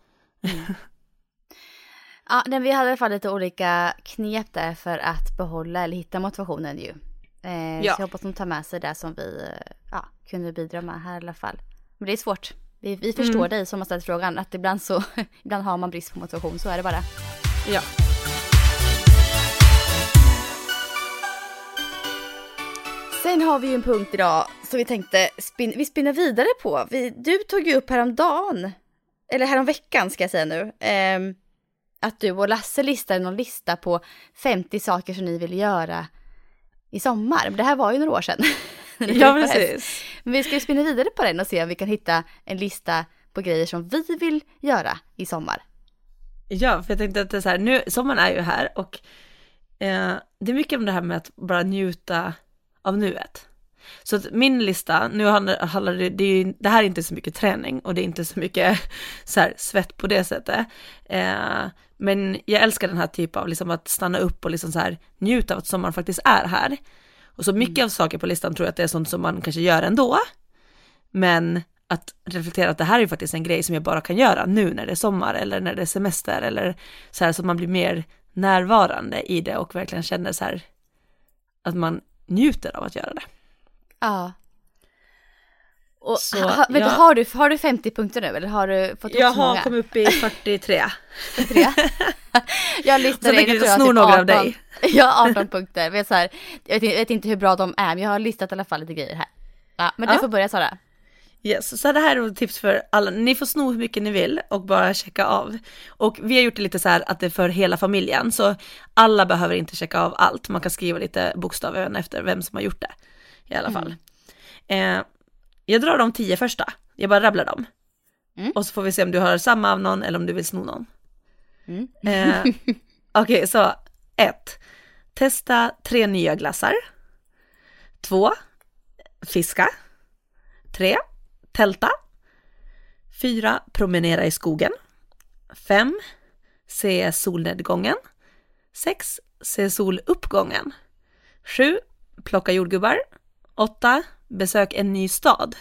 Ja, men vi hade i alla fall lite olika knep där för att behålla eller hitta motivationen ju. Eh, Ja. Så jag hoppas de tar med sig det som vi eh, ja, kunde bidra med här i alla fall. Men det är svårt. Vi, vi förstår Mm. dig som har ställt frågan att ibland så ibland har man brist på motivation, så är det bara. Ja. Sen har vi ju en punkt idag som vi tänkte spin vi spinner vidare på. Vi, du tog ju upp häromdagen, eller häromveckan ska jag säga nu, ehm, att du och Lasse listade någon lista på 50 saker som ni vill göra i sommar. Det här var ju några år sedan. Ja, precis. Men vi ska ju spinna vidare på den och se om vi kan hitta en lista på grejer som vi vill göra i sommar. Ja, för jag tänkte att det är så här, nu, sommaren är ju här och eh, det är mycket om det här med att bara njuta av nuet. Så att min lista, nu handlar, det, det, är, ju- det här är inte så mycket träning och det är inte så mycket så här, svett på det sättet. Eh, men jag älskar den här typen av liksom att stanna upp och liksom så här njuta av att sommaren faktiskt är här. Och så mycket av saker på listan tror jag att det är sånt som man kanske gör ändå. Men att reflektera att det här är ju faktiskt en grej som jag bara kan göra nu när det är sommar eller när det är semester eller så här så att man blir mer närvarande i det och verkligen känner så här att man njuter av att göra det. Ja. Och, Så, ha, ja. har, du, har du 50 punkter nu eller har du fått ihop Jag har kommit upp i 43. tre. jag listade in, jag tror snor typ några av dig. Jag har 18 punkter. Jag vet, så här, jag, vet, jag vet inte hur bra de är, men jag har listat i alla fall lite grejer här. Ja, men du Ja. får börja Sara. Yes, så det här är ett tips för alla. Ni får sno hur mycket ni vill och bara checka av. Och vi har gjort det lite så här att det är för hela familjen, så alla behöver inte checka av allt. Man kan skriva lite bokstäver efter vem som har gjort det i alla fall. Eh, jag drar de tio första, jag bara rabblar dem. Mm. Och så får vi se om du har samma av någon eller om du vill sno någon. Mm. Eh, Okej, så ett. Testa tre nya glassar. Två. Fiska. Tre. Tälta. Fyra. Promenera i skogen. Fem. Se solnedgången. Sex. Se soluppgången. Sju. Plocka jordgubbar. Åtta. Besök en ny stad.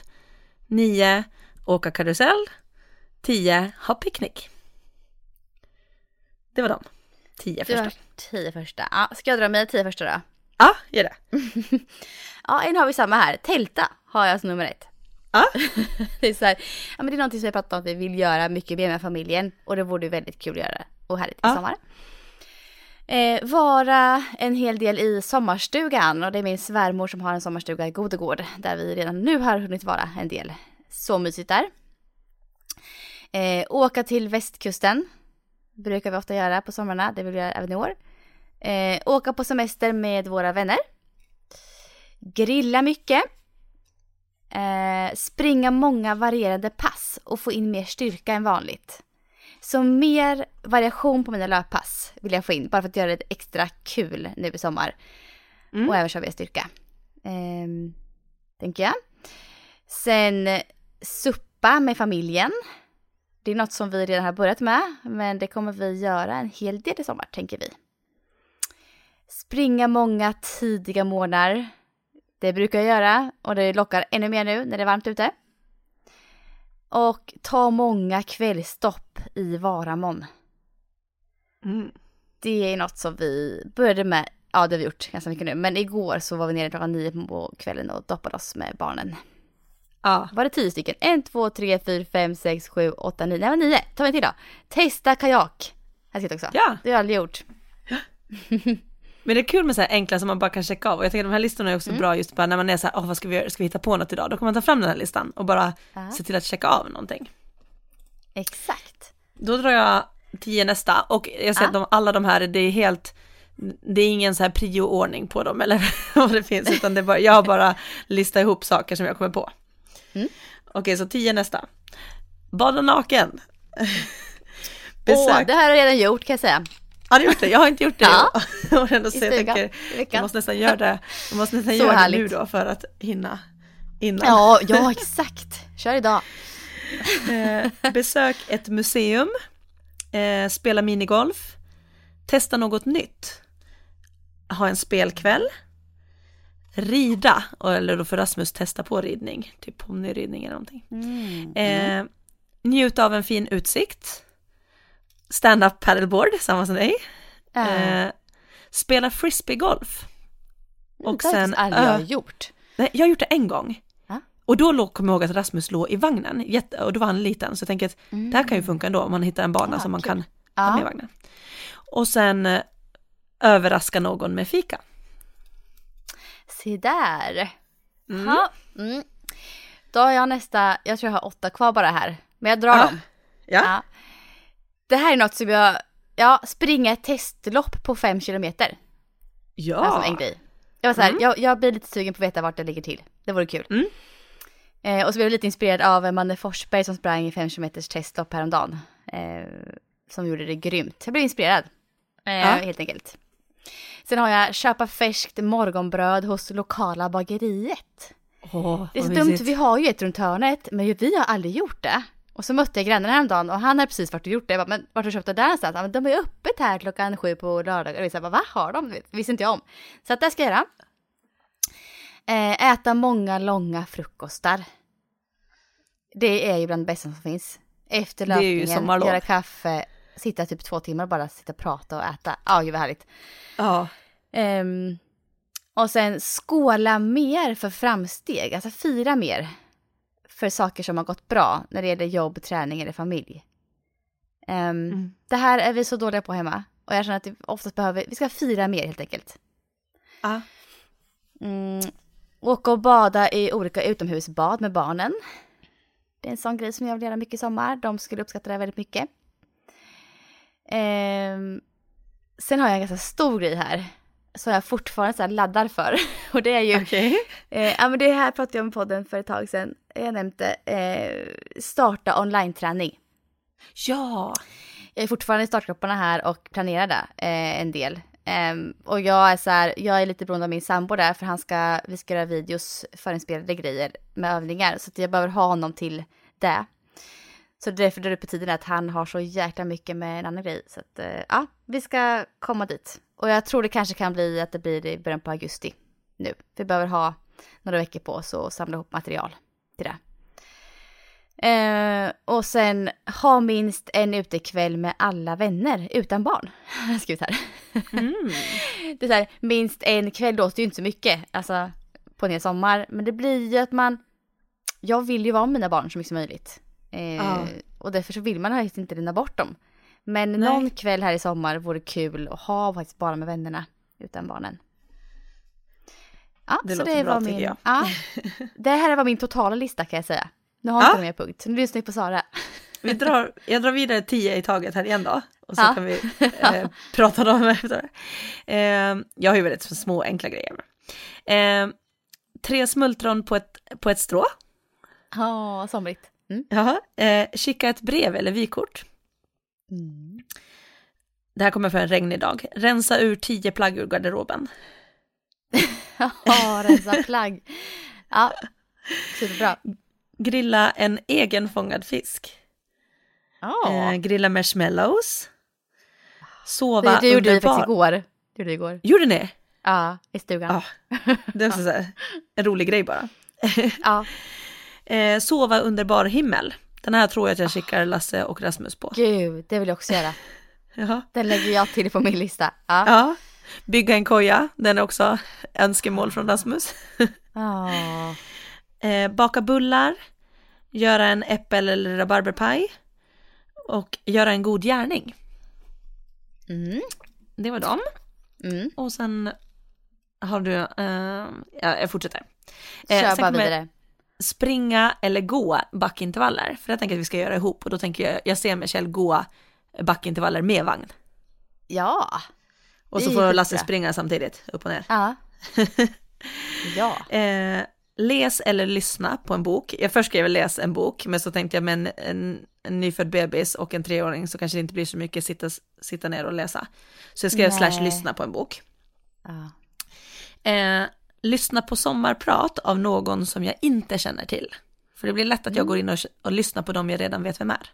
Nio. Åka karusell. Tio. Ha picknick. Det var de. Tio första. har tio första. Ja, ska jag dra mina tio första då? Ja, gör det. Ja, en har vi samma här. Tälta har jag som nummer ett. Ja. det är så här, ja men det är någonting som jag pratat om att vi vill göra mycket mer med familjen och det vore väldigt kul att göra och härligt i Ja. sommar. Eh, vara en hel del i sommarstugan och det är min svärmor som har en sommarstuga i Godegård där vi redan nu har hunnit vara en del. Så mysigt där. Eh, åka till västkusten brukar vi ofta göra på somrarna, det vill vi göra även i år. Eh, åka på semester med våra vänner. Grilla mycket. Eh, springa många varierande pass och få in mer styrka än vanligt. Så mer variation på mina löppass vill jag få in, bara för att göra det extra kul nu i sommar. Mm. Och även köra mer styrka. Ehm, tänker jag. Sen suppa med familjen. Det är något som vi redan har börjat med, men det kommer vi göra en hel del i sommar, tänker vi. Springa många tidiga morgnar. Det brukar jag göra och det lockar ännu mer nu när det är varmt ute. Och ta många kvällstopp i Varamon. Mm. Det är något som vi började med, ja det har vi gjort ganska mycket nu, men igår så var vi nere klockan nio på kvällen och doppade oss med barnen. Ja. Var det tio stycken? En, två, tre, fyra, fem, sex, sju, åtta, nio. Nej, men nio. Ta en till då. Testa kajak. Jag skrivit också. Ja. Det har jag aldrig gjort. Men det är kul med så här enkla som man bara kan checka av och jag tänker de här listorna är också bra just bara när man är så här, oh, vad ska vi göra, ska vi hitta på något idag? Då kan man ta fram den här listan och bara Ja. se till att checka av någonting. Exakt. Då drar jag tio nästa och jag ser att de, alla de här, det är helt, det är ingen så här prio-ordning på dem eller vad det finns, utan det är bara, jag har bara listat ihop saker som jag kommer på. Mm. Okej, så tio nästa. Bada naken. Åh, Besök. det här har jag redan gjort kan jag säga. Har du gjort det? Jag har inte gjort det. Ja. och ändå så jag tänker, jag måste nästan göra det, jag måste nästan Så göra det nu då för att hinna innan. Ja, ja exakt. Kör idag. Eh, besök ett museum, eh, spela minigolf, testa något nytt, ha en spelkväll, rida, eller då får Rasmus testa på ridning, typ ponnyridning eller någonting. Mm. Eh, njuta av en fin utsikt, stand-up paddleboard, samma som dig, Äh, eh, spela frisbeegolf. Och det har sen jag aldrig ö- gjort. Nej, jag har gjort det en gång. Ja. Och då kom jag ihåg att Rasmus låg i vagnen, jätte, och då var han liten, så jag tänker att det här kan ju funka ändå om man hittar en bana Ah, som man kul. kan ha med i vagnen. Och sen eh, överraska någon med fika. se där. Mm. Ja. Mm. Då har jag nästa, jag tror jag har åtta kvar bara här. Men jag drar dem. Ja. Ja. Det här är något som jag, ja, springa ett testlopp på fem kilometer. Ja. Alltså en grej. Jag var så här, Mm. jag, jag blir lite sugen på att veta vart det ligger till. Det vore kul. Mm. Eh, och så blev jag lite inspirerad av Manne Forsberg som sprang i 5 km testlopp häromdagen. Eh, som gjorde det grymt. Jag blev inspirerad. Eh, Ja. Helt enkelt. Sen har jag köpa färskt morgonbröd hos lokala bageriet. Åh, Det är så dumt, vi har ju ett runt hörnet, men vi har aldrig gjort det. Och så mötte jag grannen häromdagen och han hade precis varit och gjort det. Jag bara, men vart har du köpt det där någonstans? Ja, men de är öppet här klockan sju på lördagar. Och vi sa, vad har de? Det visste inte jag om. Så att det ska jag göra. Eh, äta många långa frukostar. Det är ju bland det bästa som finns. Efter ju löpningen, göra kaffe, sitta typ två timmar och bara sitta och prata och äta. Ja, gud vad härligt. Ja. Ehm, och sen skåla mer för framsteg, alltså fira mer för saker som har gått bra när det gäller jobb, träning eller familj. Ehm, Mm. Det här är vi så dåliga på hemma och jag känner att vi oftast behöver, vi ska fira mer helt enkelt. Ja. Mm, åka och bada i olika utomhusbad med barnen. Det är en sån grej som jag vill göra mycket i sommar. De skulle uppskatta det väldigt mycket. Ehm, sen har jag en ganska stor grej här. Som jag fortfarande så laddar för. Och det är ju, Okej. eh, ja men det här pratade jag om podden för ett tag sedan. Jag nämnde eh, starta online-träning. Ja. Jag är fortfarande i startgrupperna här och planerar det eh, en del. Ehm, och jag är så här, jag är lite beroende av min sambo där för han ska, vi ska göra videos, förinspelade grejer med övningar. Så jag behöver ha honom till det. Så därför drar det på tiden att han har så jäkla mycket med en annan grej. Så att eh, ja, vi ska komma dit. Och jag tror det kanske kan bli att det blir i början på augusti nu. Vi behöver ha några veckor på oss och samla ihop material till det. Eh, och sen ha minst en utekväll med alla vänner utan barn. Jag skrivit här. Mm. Det är så här, minst en kväll låter ju inte så mycket, alltså på en hel sommar. Men det blir ju att man, jag vill ju vara med mina barn så mycket som möjligt. Eh, Ja. Och därför så vill man helst inte lämna bort dem. Men Nej. någon kväll här i sommar vore kul att ha faktiskt bara med vännerna utan barnen. Ja, Det så det bra, var tycker min, jag. Ja, det här var min totala lista kan jag säga. Nu har Ja. jag inte mer punkt, nu lyssnar vi på Sara. Vi drar, jag drar vidare tio i taget här igen då. Och så Ja. kan vi eh, prata dem efter. Eh, jag har ju väldigt små enkla grejer. Eh, tre smultron på ett, på ett strå. Ja, somrigt. Mm. Jaha. Eh, kika ett brev eller vykort. Det här kommer för en regnig dag. Rensa ur tio plagg ur garderoben. Ja, rensa plagg. Ja, superbra. Grilla en egen fångad fisk. Ja, eh, grilla marshmallows, sova det, det gjorde vi under faktiskt bar. igår. Det gjorde vi igår. Gjorde ni? Ja, i stugan. Ja. Det är också så här, en rolig grej bara. Ja, Eh, sova under bar himmel. Den här tror jag att jag skickar Lasse och Rasmus på. gud, det vill jag också göra. Jaha. Den lägger jag till på min lista. Ja. Ja. Bygga en koja, den är också önskemål från Rasmus. Ja. Eh, baka bullar, göra en äppel eller rabarberpaj och göra en god gärning. Mm. Det var dem. Mm. Och sen har du, eh, ja, jag fortsätter. Eh, Kör bara vidare. Springa eller gå backintervaller, för jag tänker att vi ska göra ihop och då tänker jag, jag ser Michelle gå backintervaller med vagn. Ja. Och så Det får. Lasse springa samtidigt, upp och ner. Ja. ja. Eh, läs eller lyssna på en bok. Jag först skrev läs en bok, men så tänkte jag med en, en, en nyfödd bebis och en treåring så kanske det inte blir så mycket sitta, sitta ner och läsa. Så jag skrev Nej. slash lyssna på en bok. ja. Eh, lyssna på sommarprat av någon som jag inte känner till. För det blir lätt att jag går in och, och lyssnar på dem jag redan vet vem är.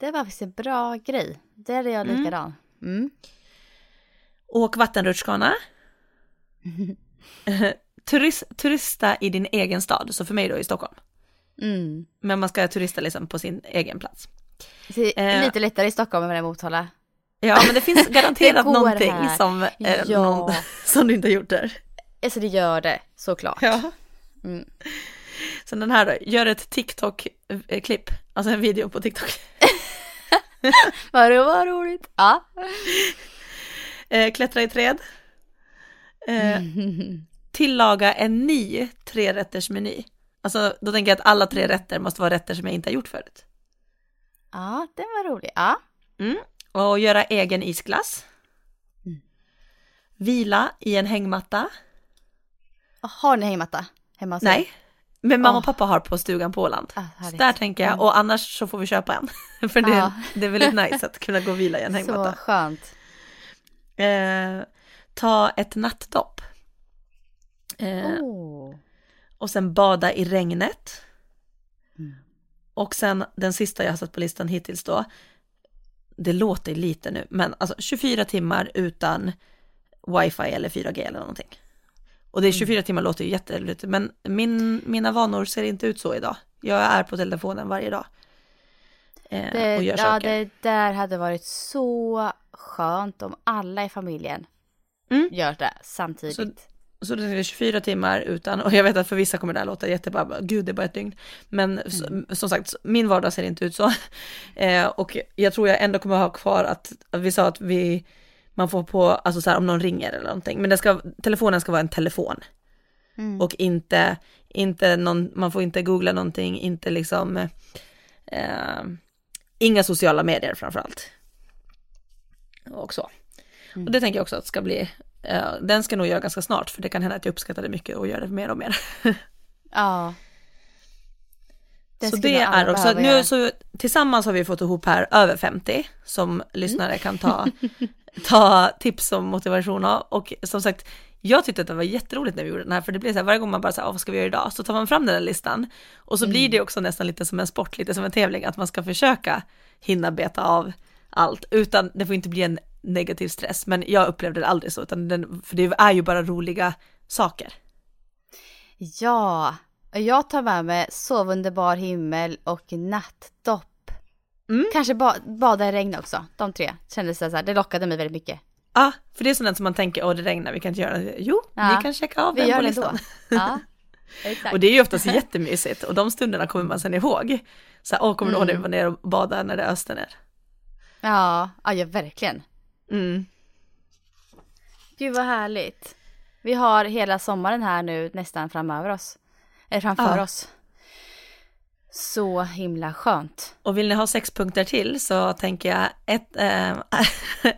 Det var faktiskt en bra grej. Det är jag likadan. Mm. Åk vattenrutschkana. Turist, turista i din egen stad, så för mig då i Stockholm. Mm. Men man ska turista liksom på sin egen plats. Det Eh. lite lättare i Stockholm än det i Motala. Ja, men det finns garanterat går någonting här. som, eh, Ja. någon, som du inte har gjort där. Alltså det gör det, såklart. Ja. Mm. Sen den här då, gör ett TikTok-klipp, alltså en video på TikTok. Vad, vad roligt. Ja. Eh, klättra i träd. Eh, tillaga en ny trerättersmeny. Alltså då tänker jag att alla tre rätter måste vara rätter som jag inte har gjort förut. ja, den var rolig. Ja. Mm. Och göra egen isglass. Vila i en hängmatta. Har ni hängmatta hemma hos? Nej, men mamma och Åh. pappa har på stugan på Åland. Ah, Så där tänker jag, och annars så får vi köpa en. För det, Ja. det är väldigt nice att kunna gå och vila i en Så hängmatta. skönt. Eh, ta ett nattdopp. Eh, Oh. Och sen bada i regnet. Mm. Och sen den sista jag har satt på listan hittills då. Det låter lite nu, men alltså 24 timmar utan wifi eller 4G eller någonting. Och det Mm. är 24 timmar låter ju jättelite, men min, mina vanor ser inte ut så idag. Jag är på telefonen varje dag. Eh, Det, och gör ja, saker. det där hade varit så skönt om alla i familjen Mm. gör det samtidigt. Så det är 24 timmar utan, och jag vet att för vissa kommer det här låta jättebra, gud det är bara ett dygn. Men Mm. som sagt, min vardag ser inte ut så. Eh, och jag tror jag ändå kommer ha kvar att, att vi sa att vi, man får på, alltså så här om någon ringer eller någonting, men det ska, telefonen ska vara en telefon. Mm. Och inte, inte någon, man får inte googla någonting, inte liksom, eh, inga sociala medier framförallt. Och så. Mm. Och det tänker jag också att ska bli, eh, den ska nog göra ganska snart, för det kan hända att jag uppskattar det mycket och gör det mer och mer. Ja. Den så det är också, nu så tillsammans har vi fått ihop här över 50 som lyssnare kan ta, ta tips och motivation av. Och som sagt, jag tyckte att det var jätteroligt när vi gjorde den här, för det blir så här, varje gång man bara säger, vad ska vi göra idag? Så tar man fram den här listan och så blir det också nästan lite som en sport, lite som en tävling, att man ska försöka hinna beta av allt, utan det får inte bli en negativ stress, men jag upplevde det aldrig så, utan den, för det är ju bara roliga saker. Ja, jag tar med mig sov under bar himmel och nattdopp. Mm. Kanske ba bada i regn också, de tre. Kändes det så här, det lockade mig väldigt mycket. Ja, för det är sånt som man tänker, åh det regnar, vi kan inte göra det. Jo, Ja, vi kan checka av Vi den på det listan. Ja. Och det är ju oftast jättemysigt och de stunderna kommer man sen ihåg. Så här, åh, kommer du ihåg när vi var nere och badade när det öste ner? Ja, ja, ja, verkligen. Mm. Gud vad härligt. Vi har hela sommaren här nu nästan framöver oss. Eller framför Ja. oss. Så himla skönt. Och vill ni ha sex punkter till så tänker jag ett, eh,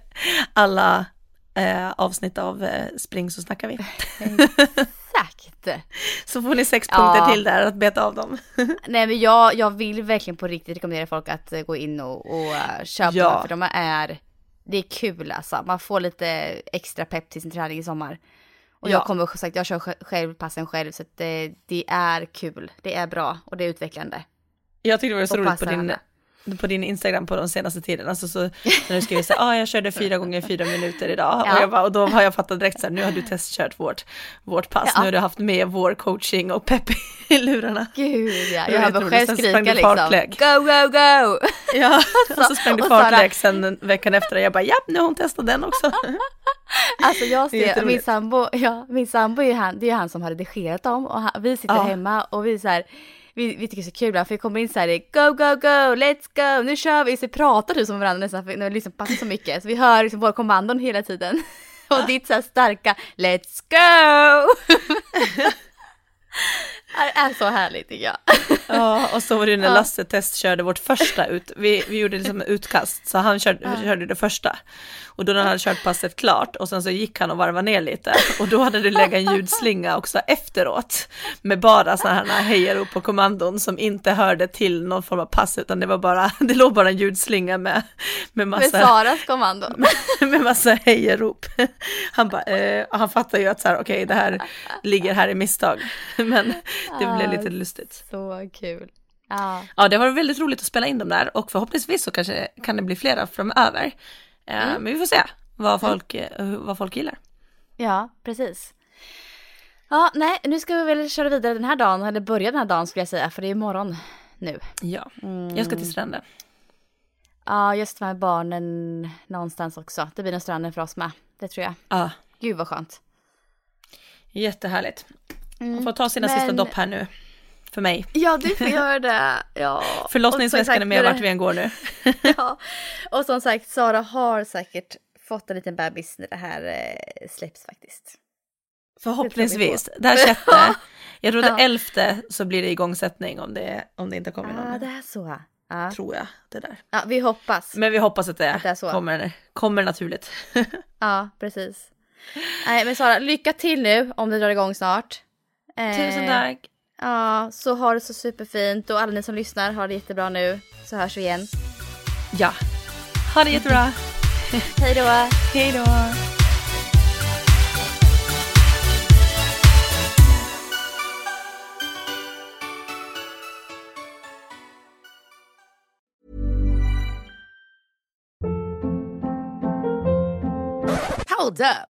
alla eh, avsnitt av eh, Spring så snackar vi. Exakt. Så får ni sex Ja. punkter till där att beta av dem. Nej men jag, jag vill verkligen på riktigt rekommendera folk att gå in och, och köpa Ja. dem för de är, det är kul alltså. Man får lite extra pepp till sin träning i sommar. Och Ja. jag kommer sagt, jag kör sj- själv passen själv så att det, det är kul. Det är bra och det är utvecklande. Jag tyckte det var så roligt på din, på din Instagram på de senaste tiden, alltså så när du skriver så ah, jag körde fyra gånger fyra minuter idag ja. och, jag bara, och då har jag fattat direkt så här, nu har du testkört vårt, vårt pass, ja. nu har du haft med vår coaching och pepp i lurarna. Gud ja, jag hör mig själv skrika liksom, go, go, go! Ja, och så sprang du fartlek sen veckan efter och jag bara, ja, nu har hon testat den också. Alltså jag ser, min sambo, ja, min sambo är han, det är han som har redigerat dem och han, vi sitter ja. hemma och vi så här, vi, vi tycker det är så kul för vi kommer in så här, go, go, go, let's go, nu kör vi, så pratar typ som varandra nästan, för när vi liksom passar så mycket, så vi hör liksom våra kommandon hela tiden. och ditt så här starka, let's go! Det är så härligt tycker jag. Ja, och så var det när Lasse testkörde vårt första ut, vi, vi gjorde liksom utkast, så han körde, ja. körde det första. Och då när han hade kört passet klart och sen så gick han och varvade ner lite och då hade det legat en ljudslinga också efteråt med bara sådana här hejarop på kommandon som inte hörde till någon form av pass utan det var bara, det låg bara en ljudslinga med, med massa... Med Saras kommando. Med, med massa hejarop. Han bara, eh, han fattar ju att så här, okej okay, det här ligger här i misstag. Men det blev lite lustigt. Så kul. Ja. ja, det var väldigt roligt att spela in dem där och förhoppningsvis så kanske kan det bli flera framöver. Eh, mm. Men vi får se vad mm. folk, mm. vad folk gillar. Ja, precis. Ja, nej, nu ska vi väl köra vidare den här dagen, eller börja den här dagen skulle jag säga, för det är imorgon nu. Ja, mm. jag ska till stranden. Ja, just med barnen någonstans också. Det blir nog stranden för oss med, det tror jag. Ja. Gud vad skönt. Jättehärligt. Mm. Får ta sina Men... sista dopp här nu. För mig. Ja, du får göra det. Ja. Förlossningsväskan är med vart vi än går nu. ja, och som sagt, Sara har säkert fått en liten bebis när det här eh, släpps faktiskt. Förhoppningsvis. Det här sjätte, jag tror ja. det elfte så blir det igångsättning om det, om det inte kommer någon. Ja, det är så. Ja. Tror jag det där. Ja, vi hoppas. Men vi hoppas att det, att det är så. Kommer, kommer naturligt. ja, precis. Nej, men Sara, lycka till nu om det drar igång snart. Tusen eh, tack. Ja, så ha det så superfint och alla ni som lyssnar har det jättebra nu. Så hörs vi igen. Ja, ha det jättebra. Hej då. Hej då. Hold up.